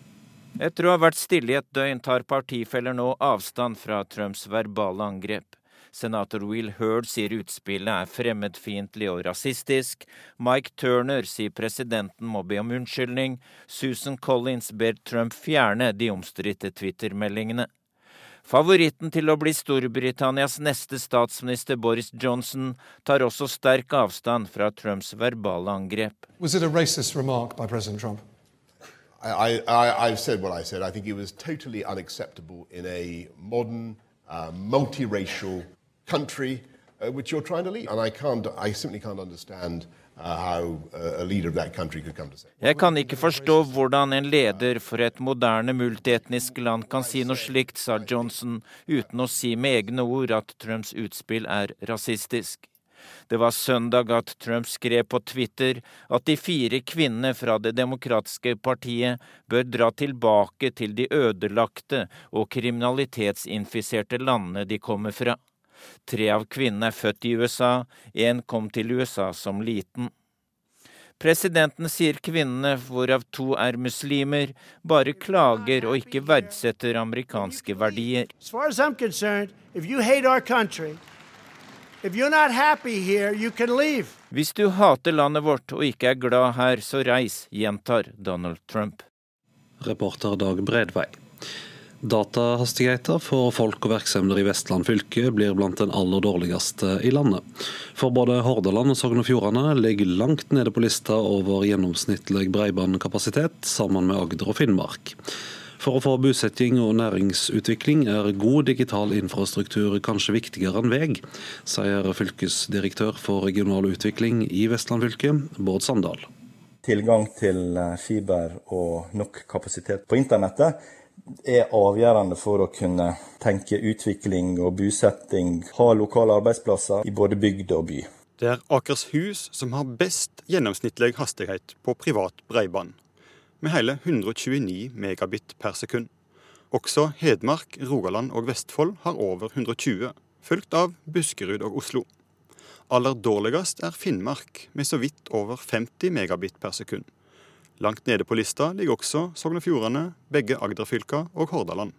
Etter å ha vært stille i et døgn tar partifeller nå avstand fra Trumps verbale angrep. Senator Will Hurd sier utspillet er fremmedfiendtlig og rasistisk. Mike Turner sier presidenten må be om unnskyldning. Susan Collins ber Trump fjerne de omstridte Twitter-meldingene. Favoritten til å bli Storbritannias neste statsminister, Boris Johnson, tar også sterk avstand fra Trumps verbale angrep. Was it a racist remark by President Trump? I, I, I've said what I said. I think it was totally unacceptable in a modern, uh, multiracial country uh, which you're trying to lead. And I can't, I simply can't understand uh, Jeg kan ikke forstå hvordan en leder for et moderne multietnisk land kan si noe slikt, sa Johnson, uten å si med egne ord at Trumps utspill er rasistisk. Det var søndag at Trump skrev på Twitter at de fire kvinnene fra Det demokratiske partiet bør dra tilbake til de ødelagte og kriminalitetsinfiserte landene de kommer fra. Tre av kvinnene er født i USA, én kom til USA som liten. Presidenten sier kvinnene, hvorav to er muslimer, bare klager og ikke verdsetter amerikanske verdier. Hvis du hater landet vårt og ikke er glad her, så reis, gjentar Donald Trump. Reporter Dag Bredvei. Datahastigheter for folk og virksomheter i Vestland fylke blir blant den aller dårligste i landet. For både Hordaland og Sogn og Fjordane ligger langt nede på lista over gjennomsnittlig bredbåndkapasitet, sammen med Agder og Finnmark. For å få bosetting og næringsutvikling er god digital infrastruktur kanskje viktigere enn vei, sier fylkesdirektør for regional utvikling i Vestland fylke, Bård Sandal. Tilgang til eh, fiber og nok kapasitet på internettet er avgjørende for å kunne tenke utvikling og bosetting, ha lokale arbeidsplasser i både bygd og by. Det er Akershus som har best gjennomsnittlig hastighet på privat bredbånd med hele 129 megabit per sekund. Også Hedmark, Rogaland og Vestfold har over 120, fulgt av Buskerud og Oslo. Aller dårligst er Finnmark, med så vidt over 50 megabit per sekund. Langt nede på lista ligger også Sogn og Fjordane, begge Agder-fylka og Hordaland.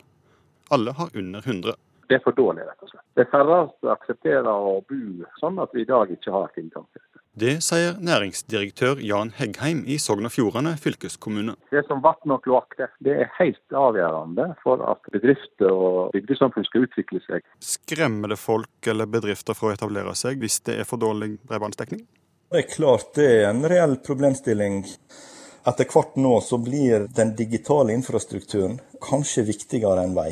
Alle har under 100. Det er for dårlig, rett og slett. Det færreste aksepterer å bo sånn at vi i dag ikke har tilgang til det. Det sier næringsdirektør Jan Heggheim i Sogn og Fjordane fylkeskommune. Det som vann og kloakk, det er helt avgjørende for at bedrifter og bygdesamfunn skal utvikle seg. Skremmer det folk eller bedrifter fra å etablere seg hvis det er for dårlig bredbåndsdekning? Det er klart det er en reell problemstilling. Etter hvert nå så blir den digitale infrastrukturen kanskje viktigere enn vei.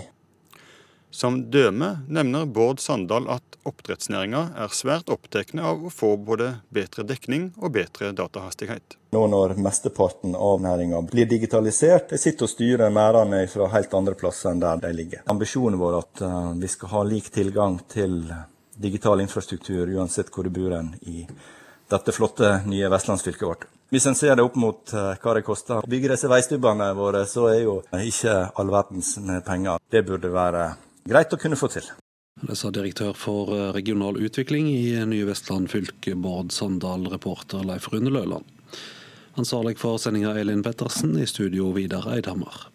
Som døme nevner Bård Sandal at oppdrettsnæringa er svært opptatt av å få både bedre dekning og bedre datahastighet. Nå når mesteparten av næringa blir digitalisert, jeg sitter og styrer merdene fra helt andre plasser enn der de ligger. Ambisjonen vår er at eh, vi skal ha lik tilgang til digital infrastruktur uansett hvor du bor i dette flotte, nye vestlandsfylket vårt. Hvis en ser det opp mot uh, hva det koster å bygge disse veistubbene våre, så er jo ikke all verdens med penger. Det burde være greit å kunne få til. Det sa direktør for eh, regional utvikling i Nye Vestland fylke, Bård Sandal, reporter Leif Rune Løland. Ansvarlig for sendinga Elin Pettersen, i studio Vidar Eidhammer.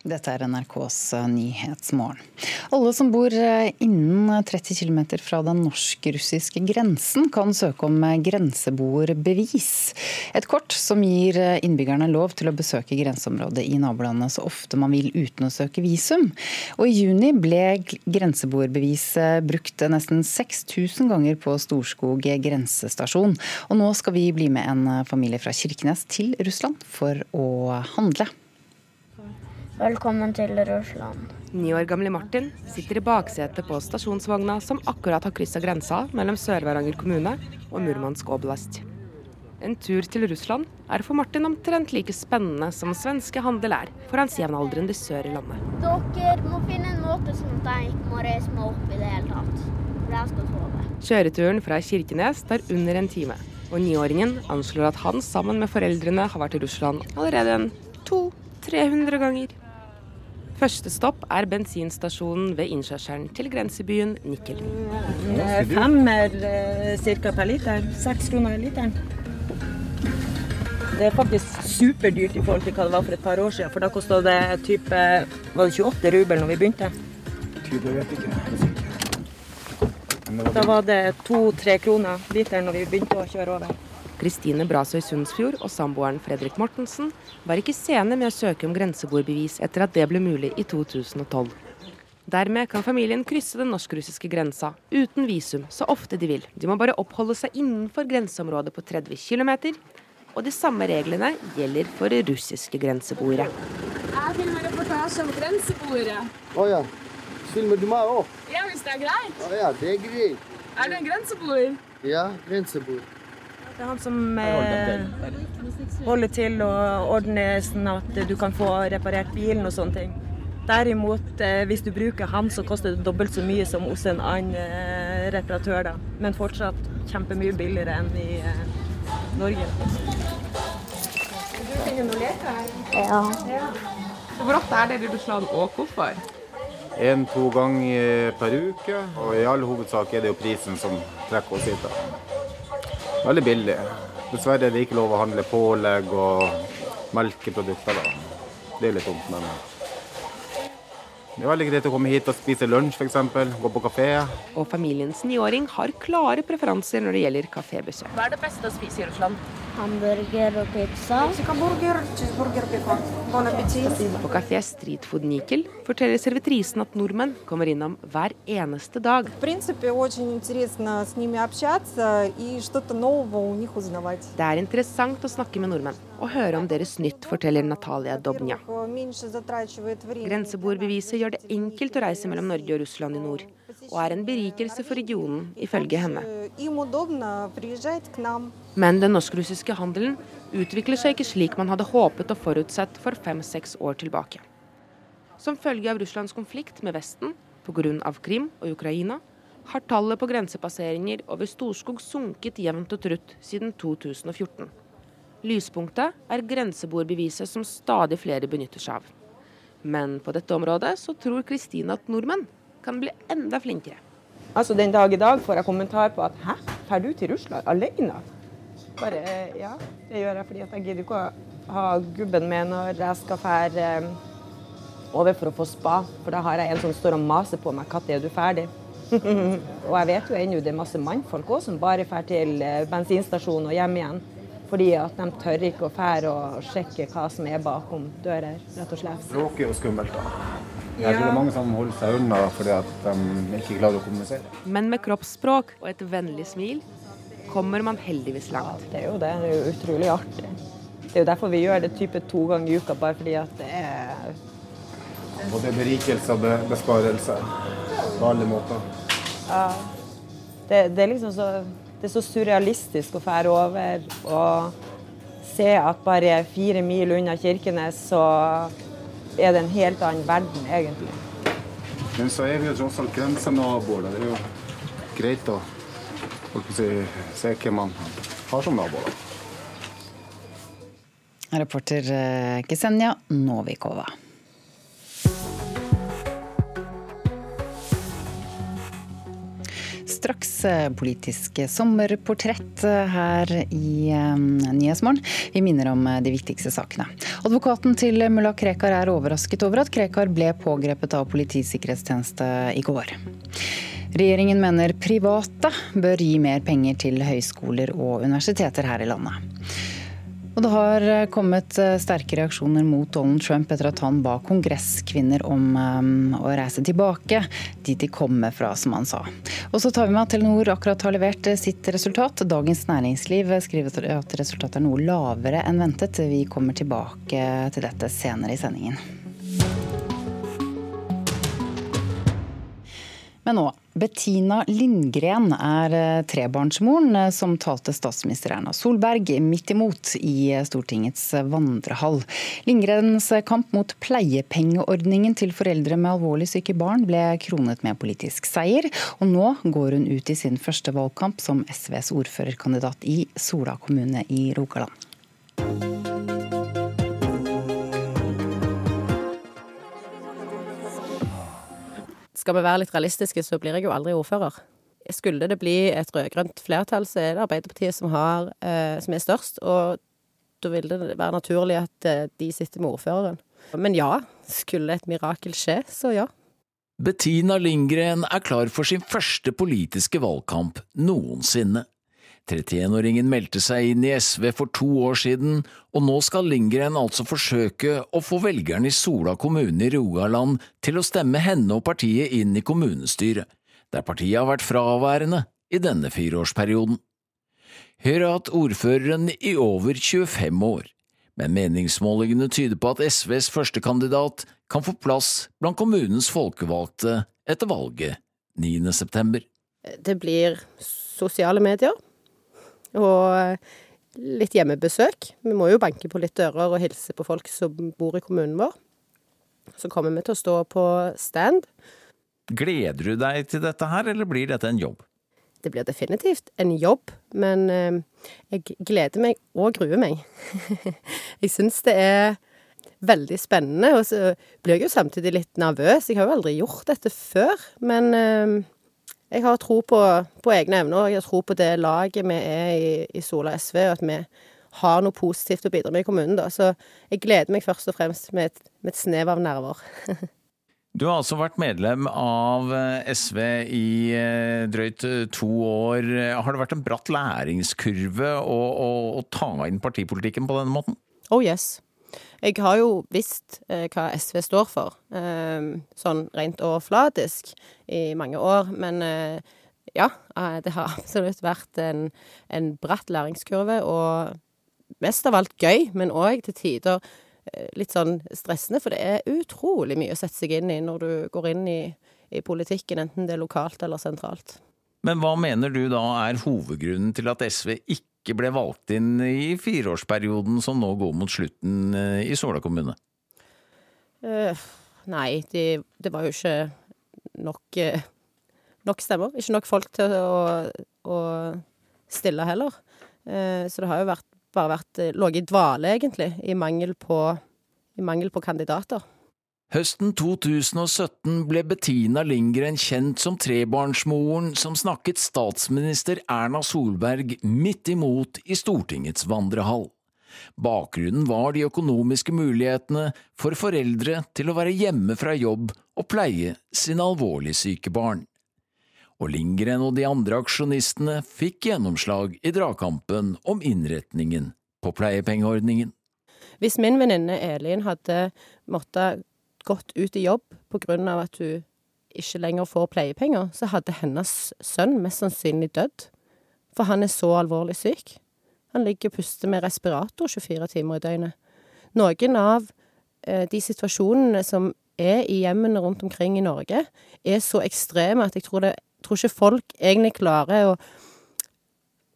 Dette er NRKs eh, Nyhetsmorgen. Alle som bor eh, innen 30 km fra den norsk-russiske grensen, kan søke om eh, grenseboerbevis. Et kort som gir innbyggerne lov til å besøke grenseområdet i nabolandet så ofte man vil uten å søke visum. Og I juni ble grenseboerbeviset brukt nesten 6000 ganger på Storskog grensestasjon. Og nå skal vi bli med en familie fra Kirkenes til Russland for å handle. Velkommen til Russland. Ni år gamle Martin sitter i baksetet på stasjonsvogna som akkurat har kryssa grensa mellom Sør-Varanger kommune og Murmansk oblast. En tur til Russland er for Martin omtrent like spennende som svenske handel er for hans jevnaldrende sør i landet. Dere må finne en måte sånn at jeg ikke må reise meg opp i det hele tatt. For jeg skal sove. Kjøreturen fra Kirkenes tar under en time, og niåringen anslår at han sammen med foreldrene har vært i Russland allerede en 200-300 ganger. Første stopp er bensinstasjonen ved innkjørselen til grensebyen Nikel. Fem er ca. per liter. Seks kroner literen. Det er faktisk superdyrt i forhold til hva det var for et par år siden. For da kosta det type Var det 28 rubel når vi begynte? Det vet ikke. Da var det to-tre kroner literen når vi begynte å kjøre over. Kristine Brasøy Sundsfjord og samboeren Fredrik Mortensen var ikke sene med å søke om grenseboerbevis etter at det ble mulig i 2012. Dermed kan familien krysse den norsk-russiske grensa uten visum så ofte de vil. De må bare oppholde seg innenfor grenseområdet på 30 km, og de samme reglene gjelder for russiske grenseboere. Jeg filmer reportasje om grenseboere. Å oh, ja. Filmer du meg òg? Ja, hvis det er greit. Oh, ja, det er greit. Er du en grenseboer? Ja, grenseboer. Det er han som eh, holder til og ordner sånn at du kan få reparert bilen og sånne ting. Derimot, eh, hvis du bruker han, så koster det dobbelt så mye som hos en annen eh, reparatør. da. Men fortsatt kjempemye billigere enn i eh, Norge. Du finner noen leke her? Ja. ja. Hvor ofte er dere i Russland, og hvorfor? En-to ganger per uke, og i all hovedsak er det jo prisen som trekker oss hit. da. Veldig billig. Dessverre er det ikke lov å handle pålegg og melkeprodukter. da. Det er litt dumt, men det er veldig greit å komme hit og spise lunsj, f.eks. Gå på kafé. Og familiens niåring har klare preferanser når det gjelder kafébesøk. Hva er det beste å spise i Russland? Hamburger og pizza. På kafé Street Food Nikel forteller servitrisen at nordmenn kommer innom hver eneste dag. Det er interessant å snakke med nordmenn og høre om deres nytt, forteller Natalia Dobnja. Grenseboerbeviset gjør det enkelt å reise mellom Norge og Russland i nord, og er en berikelse for regionen, ifølge henne. Men den norsk-russiske handelen utvikler seg ikke slik man hadde håpet og forutsett for fem-seks år tilbake. Som følge av Russlands konflikt med Vesten pga. Krim og Ukraina, har tallet på grensepasseringer over Storskog sunket jevnt og trutt siden 2014. Lyspunktet er grenseboerbeviset som stadig flere benytter seg av. Men på dette området så tror Kristine at nordmenn kan bli enda flinkere. Altså Den dag i dag får jeg kommentar på at 'hæ, drar du til Russland alene?' Bare ja, det gjør jeg fordi at jeg gidder ikke å ha gubben med når jeg skal fære over for å få spa. For da har jeg en som står og maser på meg 'når er du ferdig?' og jeg vet jo ennå det er masse mannfolk òg som bare drar til eh, bensinstasjonen og hjem igjen. Fordi at de tør ikke å fære og sjekke hva som er bakom dører, rett og slett. Bråkig og skummelt, da. Jeg tror det er mange som holder seg unna fordi at de ikke klarer å kommunisere. Men med kroppsspråk og et vennlig smil kommer man heldigvis langt. Det er jo det. Det er jo utrolig artig. Det er jo derfor vi gjør det type to ganger i uka, bare fordi at det er Både berikelse og besparelse på alle måter. Ja. Det, det, er liksom så, det er så surrealistisk å fære over og se at bare fire mil unna Kirkenes så er det en helt annen verden, egentlig. Men så er vi jo tross alt grensenaboer. Det er jo greit å si, se hvem man har som naboer. Reporter eh, Ksenia Novikova. Straks eh, politisk sommerportrett eh, her i Nyhetsmorgen. Vi minner om de viktigste sakene. Advokaten til mulla Krekar er overrasket over at Krekar ble pågrepet av Politiets sikkerhetstjeneste i går. Regjeringen mener private bør gi mer penger til høyskoler og universiteter her i landet. Og det har kommet sterke reaksjoner mot Donald Trump etter at han ba kongresskvinner om um, å reise tilbake dit de kommer fra, som han sa. Og så tar vi med at Telenor akkurat har levert sitt resultat. Dagens Næringsliv skriver at resultatet er noe lavere enn ventet. Vi kommer tilbake til dette senere i sendingen. Men nå, Bettina Lindgren er eh, trebarnsmoren eh, som talte statsminister Erna Solberg midt imot i eh, Stortingets vandrehall. Lindgrens kamp mot pleiepengeordningen til foreldre med alvorlig syke barn ble kronet med politisk seier, og nå går hun ut i sin første valgkamp som SVs ordførerkandidat i Sola kommune i Rogaland. Skal vi være litt realistiske, så blir jeg jo aldri ordfører. Skulle det bli et rød-grønt flertall, så er det Arbeiderpartiet som, har, eh, som er størst. Og da vil det være naturlig at eh, de sitter med ordføreren. Men ja, skulle et mirakel skje, så ja. Bettina Lindgren er klar for sin første politiske valgkamp noensinne. 31-åringen meldte seg inn i SV for to år siden, og nå skal Lindgren altså forsøke å få velgerne i Sola kommune i Rogaland til å stemme henne og partiet inn i kommunestyret, der partiet har vært fraværende i denne fireårsperioden. Høyre har hatt ordføreren i over 25 år, men meningsmålingene tyder på at SVs førstekandidat kan få plass blant kommunens folkevalgte etter valget 9. september. Det blir sosiale medier og litt hjemmebesøk. Vi må jo banke på litt dører og hilse på folk som bor i kommunen vår. Så kommer vi til å stå på stand. Gleder du deg til dette her, eller blir dette en jobb? Det blir definitivt en jobb, men eh, jeg gleder meg og gruer meg. jeg syns det er veldig spennende, og så blir jeg jo samtidig litt nervøs. Jeg har jo aldri gjort dette før, men eh, jeg har tro på, på, egne evner, og jeg har tro på det laget vi er i, i Sola SV, og at vi har noe positivt å bidra med i kommunen. da. Så jeg gleder meg først og fremst med et, med et snev av nerver. Du har altså vært medlem av eh, SV i eh, drøyt eh, to år. Har det vært en bratt læringskurve å, å, å ta inn partipolitikken på denne måten? Oh yes. Jeg har jo visst eh, hva SV står for, eh, sånn rent overflatisk, i mange år. Men eh, ja, det har absolutt vært en, en bratt læringskurve, og mest av alt gøy, men òg til tider Eh, litt sånn stressende, for det er utrolig mye å sette seg inn i når du går inn i, i politikken, enten det er lokalt eller sentralt. Men hva mener du da er hovedgrunnen til at SV ikke ble valgt inn i fireårsperioden som nå går mot slutten eh, i Såla kommune? Uh, nei, de, det var jo ikke nok, uh, nok, stemmer. Ikke nok folk til å, å stille heller. Uh, så det har jo vært bare vært eh, ligget i dvale, egentlig, i mangel, på, i mangel på kandidater. Høsten 2017 ble Bettina Lindgren kjent som trebarnsmoren som snakket statsminister Erna Solberg midt imot i Stortingets vandrehall. Bakgrunnen var de økonomiske mulighetene for foreldre til å være hjemme fra jobb og pleie sine alvorlig syke barn og Lindgren og de andre aksjonistene fikk gjennomslag i dragkampen om innretningen på pleiepengeordningen. Hvis min venninne Elin hadde måttet gått ut i jobb av at hun ikke lenger får pleiepenger, så hadde hennes sønn mest sannsynlig dødd. For han er så alvorlig syk. Han ligger og puster med respirator 24 timer i døgnet. Noen av eh, de situasjonene som er i hjemmene rundt omkring i Norge, er så ekstreme at jeg tror det tror ikke folk egentlig klarer å,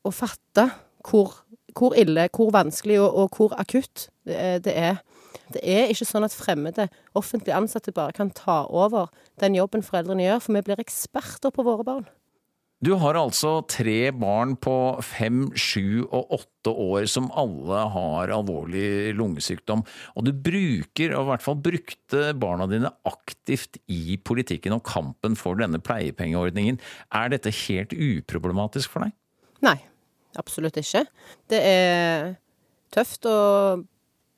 å fatte hvor, hvor, ille, hvor vanskelig og, og hvor akutt det er. Det er ikke sånn at fremmede offentlig ansatte bare kan ta over den jobben foreldrene gjør, for vi blir eksperter på våre barn. Du har altså tre barn på fem, sju og åtte år som alle har alvorlig lungesykdom. Og du bruker, og i hvert fall brukte barna dine aktivt i politikken og kampen for denne pleiepengeordningen. Er dette helt uproblematisk for deg? Nei, absolutt ikke. Det er tøft å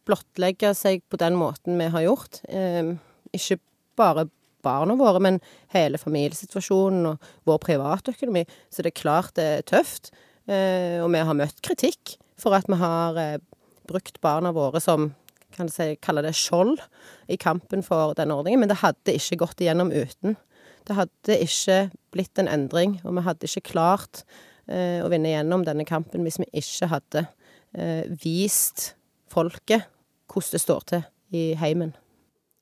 blottlegge seg på den måten vi har gjort. Eh, ikke bare barna våre, men hele familiesituasjonen og vår privatøkonomi. Så det er klart det er tøft. Eh, og vi har møtt kritikk for at vi har eh, brukt barna våre som kan si, kalle det skjold i kampen for den ordningen, men det hadde ikke gått igjennom uten. Det hadde ikke blitt en endring, og vi hadde ikke klart eh, å vinne gjennom denne kampen hvis vi ikke hadde vist folket hvordan det står til i heimen.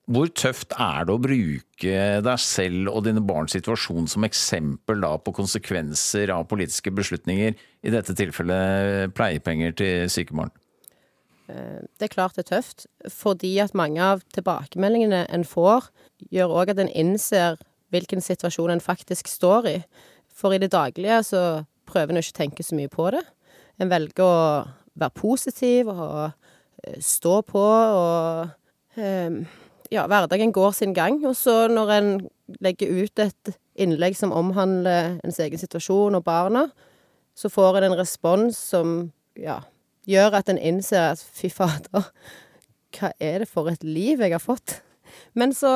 Hvor tøft er det å bruke deg selv og dine barns situasjon som eksempel da på konsekvenser av politiske beslutninger, i dette tilfellet pleiepenger til syke barn? Eh, det er klart det er tøft, fordi at mange av tilbakemeldingene en får, gjør òg at en innser hvilken situasjon en faktisk står i. For i det daglige så prøver en ikke å tenke så mye på det. En velger å være positiv og stå på og um, ja, hverdagen går sin gang. Og så når en legger ut et innlegg som omhandler ens egen situasjon og barna, så får en en respons som ja, gjør at en innser at fy fader, hva er det for et liv jeg har fått? Men så,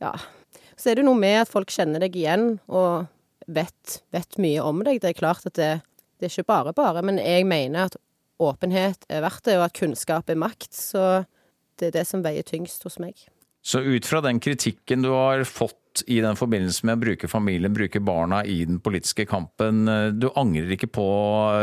ja Så er det noe med at folk kjenner deg igjen og vet, vet mye om deg. Det er klart at det, det er ikke bare bare, men jeg mener at åpenhet er verdt det, og at kunnskap er makt. Så det er det som veier tyngst hos meg. Så ut fra den kritikken du har fått i den forbindelse med å bruke familien, bruke barna i den politiske kampen, du angrer ikke på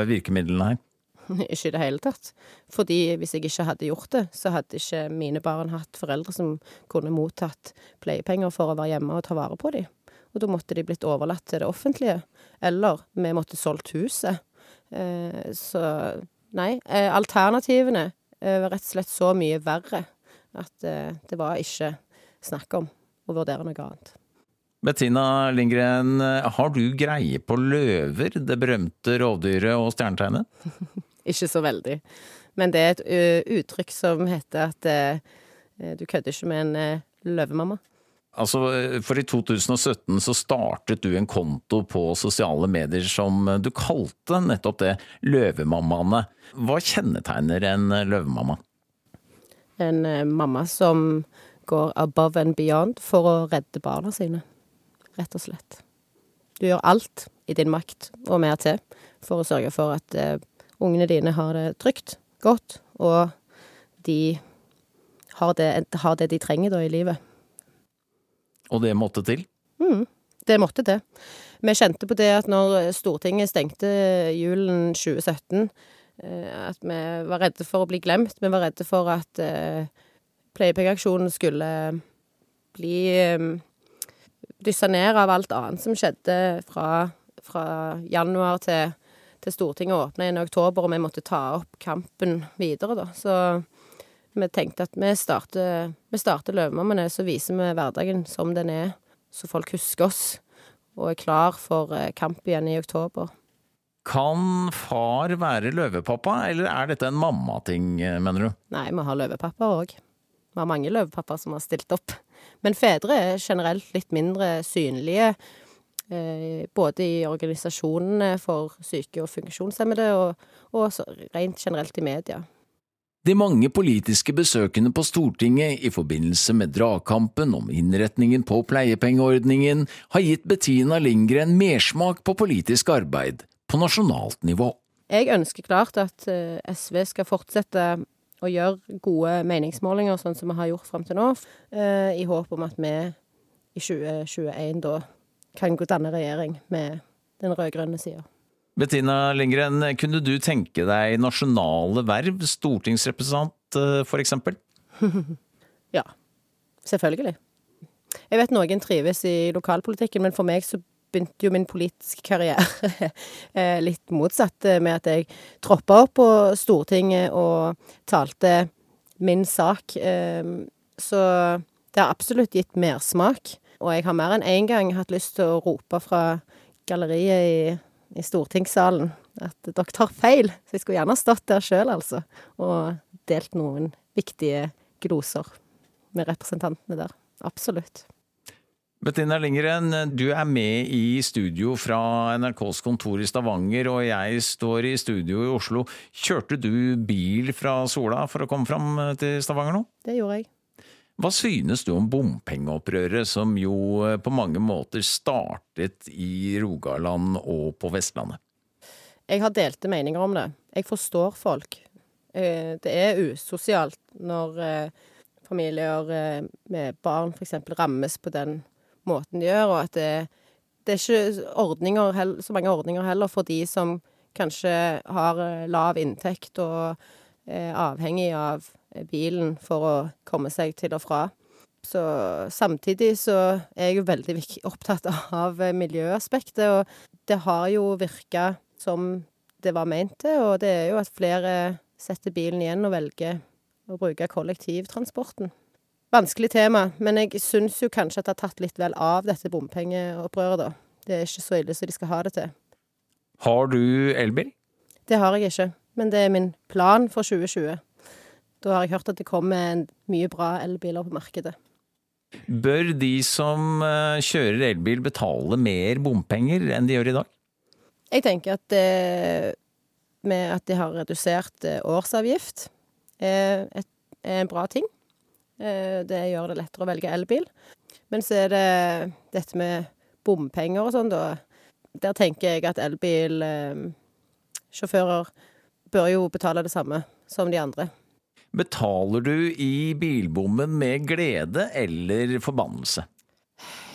virkemidlene her? Ikke i det hele tatt. Fordi hvis jeg ikke hadde gjort det, så hadde ikke mine barn hatt foreldre som kunne mottatt pleiepenger for å være hjemme og ta vare på dem. Og da måtte de blitt overlatt til det offentlige. Eller vi måtte solgt huset. Eh, så nei, eh, alternativene Eh, var rett og slett så mye verre at eh, det var ikke snakk om å vurdere noe annet. Bettina Lindgren, har du greie på løver, det berømte rovdyret og stjernetegnet? ikke så veldig. Men det er et uttrykk som heter at du kødder ikke med en løvemamma. Altså, for i 2017 så startet du en konto på sosiale medier som du kalte nettopp det Løvemammaene. Hva kjennetegner en løvemamma? En mamma som går above and beyond for å redde barna sine, rett og slett. Du gjør alt i din makt, og mer til, for å sørge for at uh, ungene dine har det trygt, godt, og de har det, har det de trenger da i livet. Og det måtte til? Mm, det måtte det. Vi kjente på det at når Stortinget stengte julen 2017, eh, at vi var redde for å bli glemt. Vi var redde for at eh, pleiepengeaksjonen skulle bli eh, dyssa ned av alt annet som skjedde fra, fra januar til, til Stortinget åpna i oktober, og vi måtte ta opp kampen videre, da. Så vi tenkte at vi starter, vi starter Løvemammene, så viser vi hverdagen som den er, så folk husker oss og er klar for eh, kamp igjen i oktober. Kan far være løvepappa, eller er dette en mammating, eh, mener du? Nei, vi har løvepappa òg. Vi har mange løvepappaer som har stilt opp. Men fedre er generelt litt mindre synlige, eh, både i organisasjonene for syke og funksjonshemmede, og, og rent generelt i media. De mange politiske besøkene på Stortinget i forbindelse med dragkampen om innretningen på pleiepengeordningen har gitt Bettina Lindgren mersmak på politisk arbeid på nasjonalt nivå. Jeg ønsker klart at eh, SV skal fortsette å gjøre gode meningsmålinger, sånn som vi har gjort fram til nå, eh, i håp om at vi i 2021 da kan danne regjering med den rød-grønne sida. Bettina Lindgren, kunne du tenke deg nasjonale verv, stortingsrepresentant f.eks.? for eksempel? ja, selvfølgelig. Jeg vet noen trives i lokalpolitikken, men for meg så begynte jo min politiske karriere eh, litt motsatt, eh, med at jeg troppa opp på Stortinget og talte min sak. Så det har absolutt gitt mersmak. Og jeg har mer enn én gang hatt lyst til å rope fra galleriet i i stortingssalen at dere tar feil. Så jeg skulle gjerne stått der sjøl, altså, og delt noen viktige gloser med representantene der. Absolutt. Bettina Lindgren, du er med i studio fra NRKs kontor i Stavanger, og jeg står i studio i Oslo. Kjørte du bil fra Sola for å komme fram til Stavanger nå? Det gjorde jeg. Hva synes du om bompengeopprøret, som jo eh, på mange måter startet i Rogaland og på Vestlandet? Jeg har delte meninger om det. Jeg forstår folk. Eh, det er usosialt når eh, familier med barn f.eks. rammes på den måten de gjør, og at det, det er ikke ordninger, så mange ordninger heller for de som kanskje har lav inntekt og er avhengig av bilen for å komme seg til og fra. Så samtidig så er jeg jo veldig opptatt av miljøaspektet, og det har jo virka som det var ment til, og det er jo at flere setter bilen igjen og velger å bruke kollektivtransporten. Vanskelig tema, men jeg syns jo kanskje at det har tatt litt vel av dette bompengeopprøret, da. Det er ikke så ille som de skal ha det til. Har du elbil? Det har jeg ikke, men det er min plan for 2020. Da har jeg hørt at det kommer mye bra elbiler på markedet. Bør de som eh, kjører elbil betale mer bompenger enn de gjør i dag? Jeg tenker at det med at de har redusert eh, årsavgift er, er en bra ting. Eh, det gjør det lettere å velge elbil. Men så er det dette med bompenger og sånn, da. Der tenker jeg at elbilsjåfører bør jo betale det samme som de andre. Betaler du i bilbommen med glede eller forbannelse?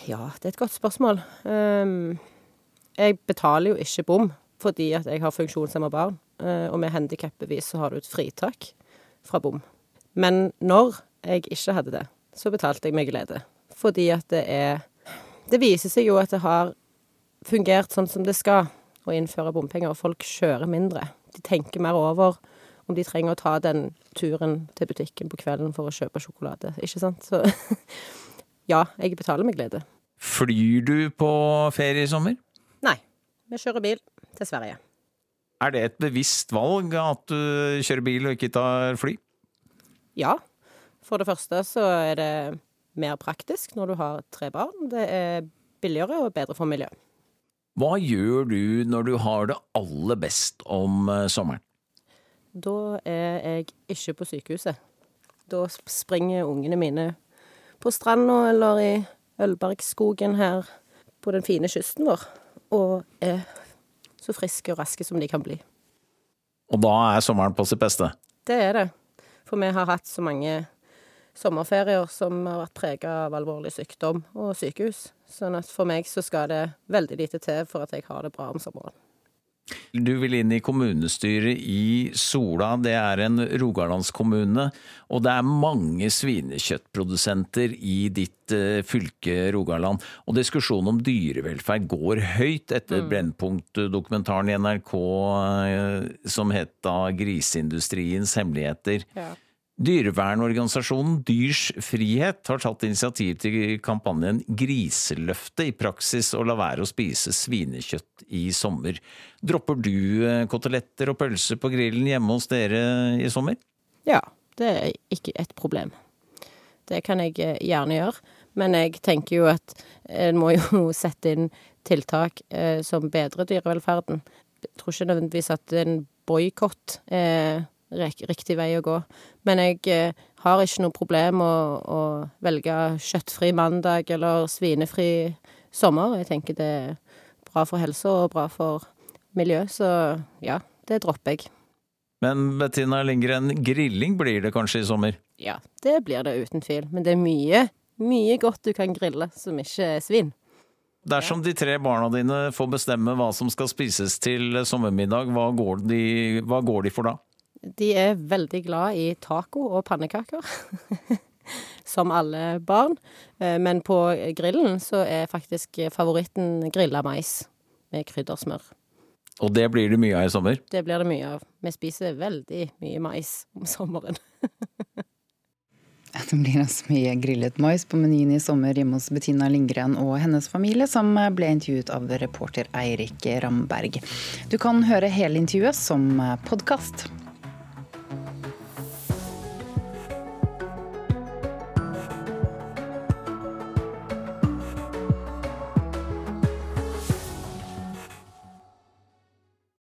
Ja, det er et godt spørsmål. Um, jeg betaler jo ikke bom fordi at jeg har funksjonshemma barn, uh, og med handikapbevis så har du et fritak fra bom. Men når jeg ikke hadde det, så betalte jeg med glede. Fordi at det er Det viser seg jo at det har fungert sånn som det skal å innføre bompenger, og folk kjører mindre. De tenker mer over om de trenger å ta den turen til butikken på kvelden for å kjøpe sjokolade. Ikke sant? Så ja, jeg betaler med glede. Flyr du på ferie i sommer? Nei. Vi kjører bil til Sverige. Er det et bevisst valg at du kjører bil og ikke tar fly? Ja. For det første så er det mer praktisk når du har tre barn. Det er billigere og bedre for miljøet. Hva gjør du når du har det aller best om eh, sommeren? Da er jeg ikke på sykehuset. Da springer ungene mine på stranda eller i Ølbergskogen her på den fine kysten vår. Og er så friske og raske som de kan bli. Og da er sommeren på sitt beste? Det er det. For vi har hatt så mange sommerferier som har vært prega av alvorlig sykdom og sykehus. Sånn at for meg så skal det veldig lite til for at jeg har det bra om sommeren. Du vil inn i kommunestyret i Sola. Det er en rogalandskommune, og det er mange svinekjøttprodusenter i ditt uh, fylke Rogaland. Og diskusjonen om dyrevelferd går høyt etter mm. Brennpunkt-dokumentaren i NRK uh, som het da 'Griseindustriens hemmeligheter'. Ja. Dyrevernorganisasjonen Dyrs Frihet har tatt initiativ til kampanjen Griseløftet, i praksis å la være å spise svinekjøtt i sommer. Dropper du eh, koteletter og pølser på grillen hjemme hos dere i sommer? Ja, det er ikke et problem. Det kan jeg eh, gjerne gjøre. Men jeg tenker jo at en må jo sette inn tiltak eh, som bedrer dyrevelferden. Jeg tror ikke nødvendigvis at en boikott er riktig vei å gå. Men jeg eh, har ikke noe problem å, å velge kjøttfri mandag eller svinefri sommer. Jeg tenker det er bra for helsa og bra for miljø, så ja, det dropper jeg. Men Bettina Lindgren, grilling blir det kanskje i sommer? Ja, det blir det uten tvil. Men det er mye, mye godt du kan grille som ikke er svin. Dersom de tre barna dine får bestemme hva som skal spises til sommermiddag, hva går de, hva går de for da? De er veldig glad i taco og pannekaker. Som alle barn. Eh, men på grillen så er faktisk favoritten grilla mais med kryddersmør. Og det blir det mye av i sommer? Det blir det mye av. Vi spiser veldig mye mais om sommeren. Det blir altså mye grillet mais på menyen i sommer hjemme hos Bettina Lindgren og hennes familie, som ble intervjuet av reporter Eirik Ramberg. Du kan høre hele intervjuet som podkast.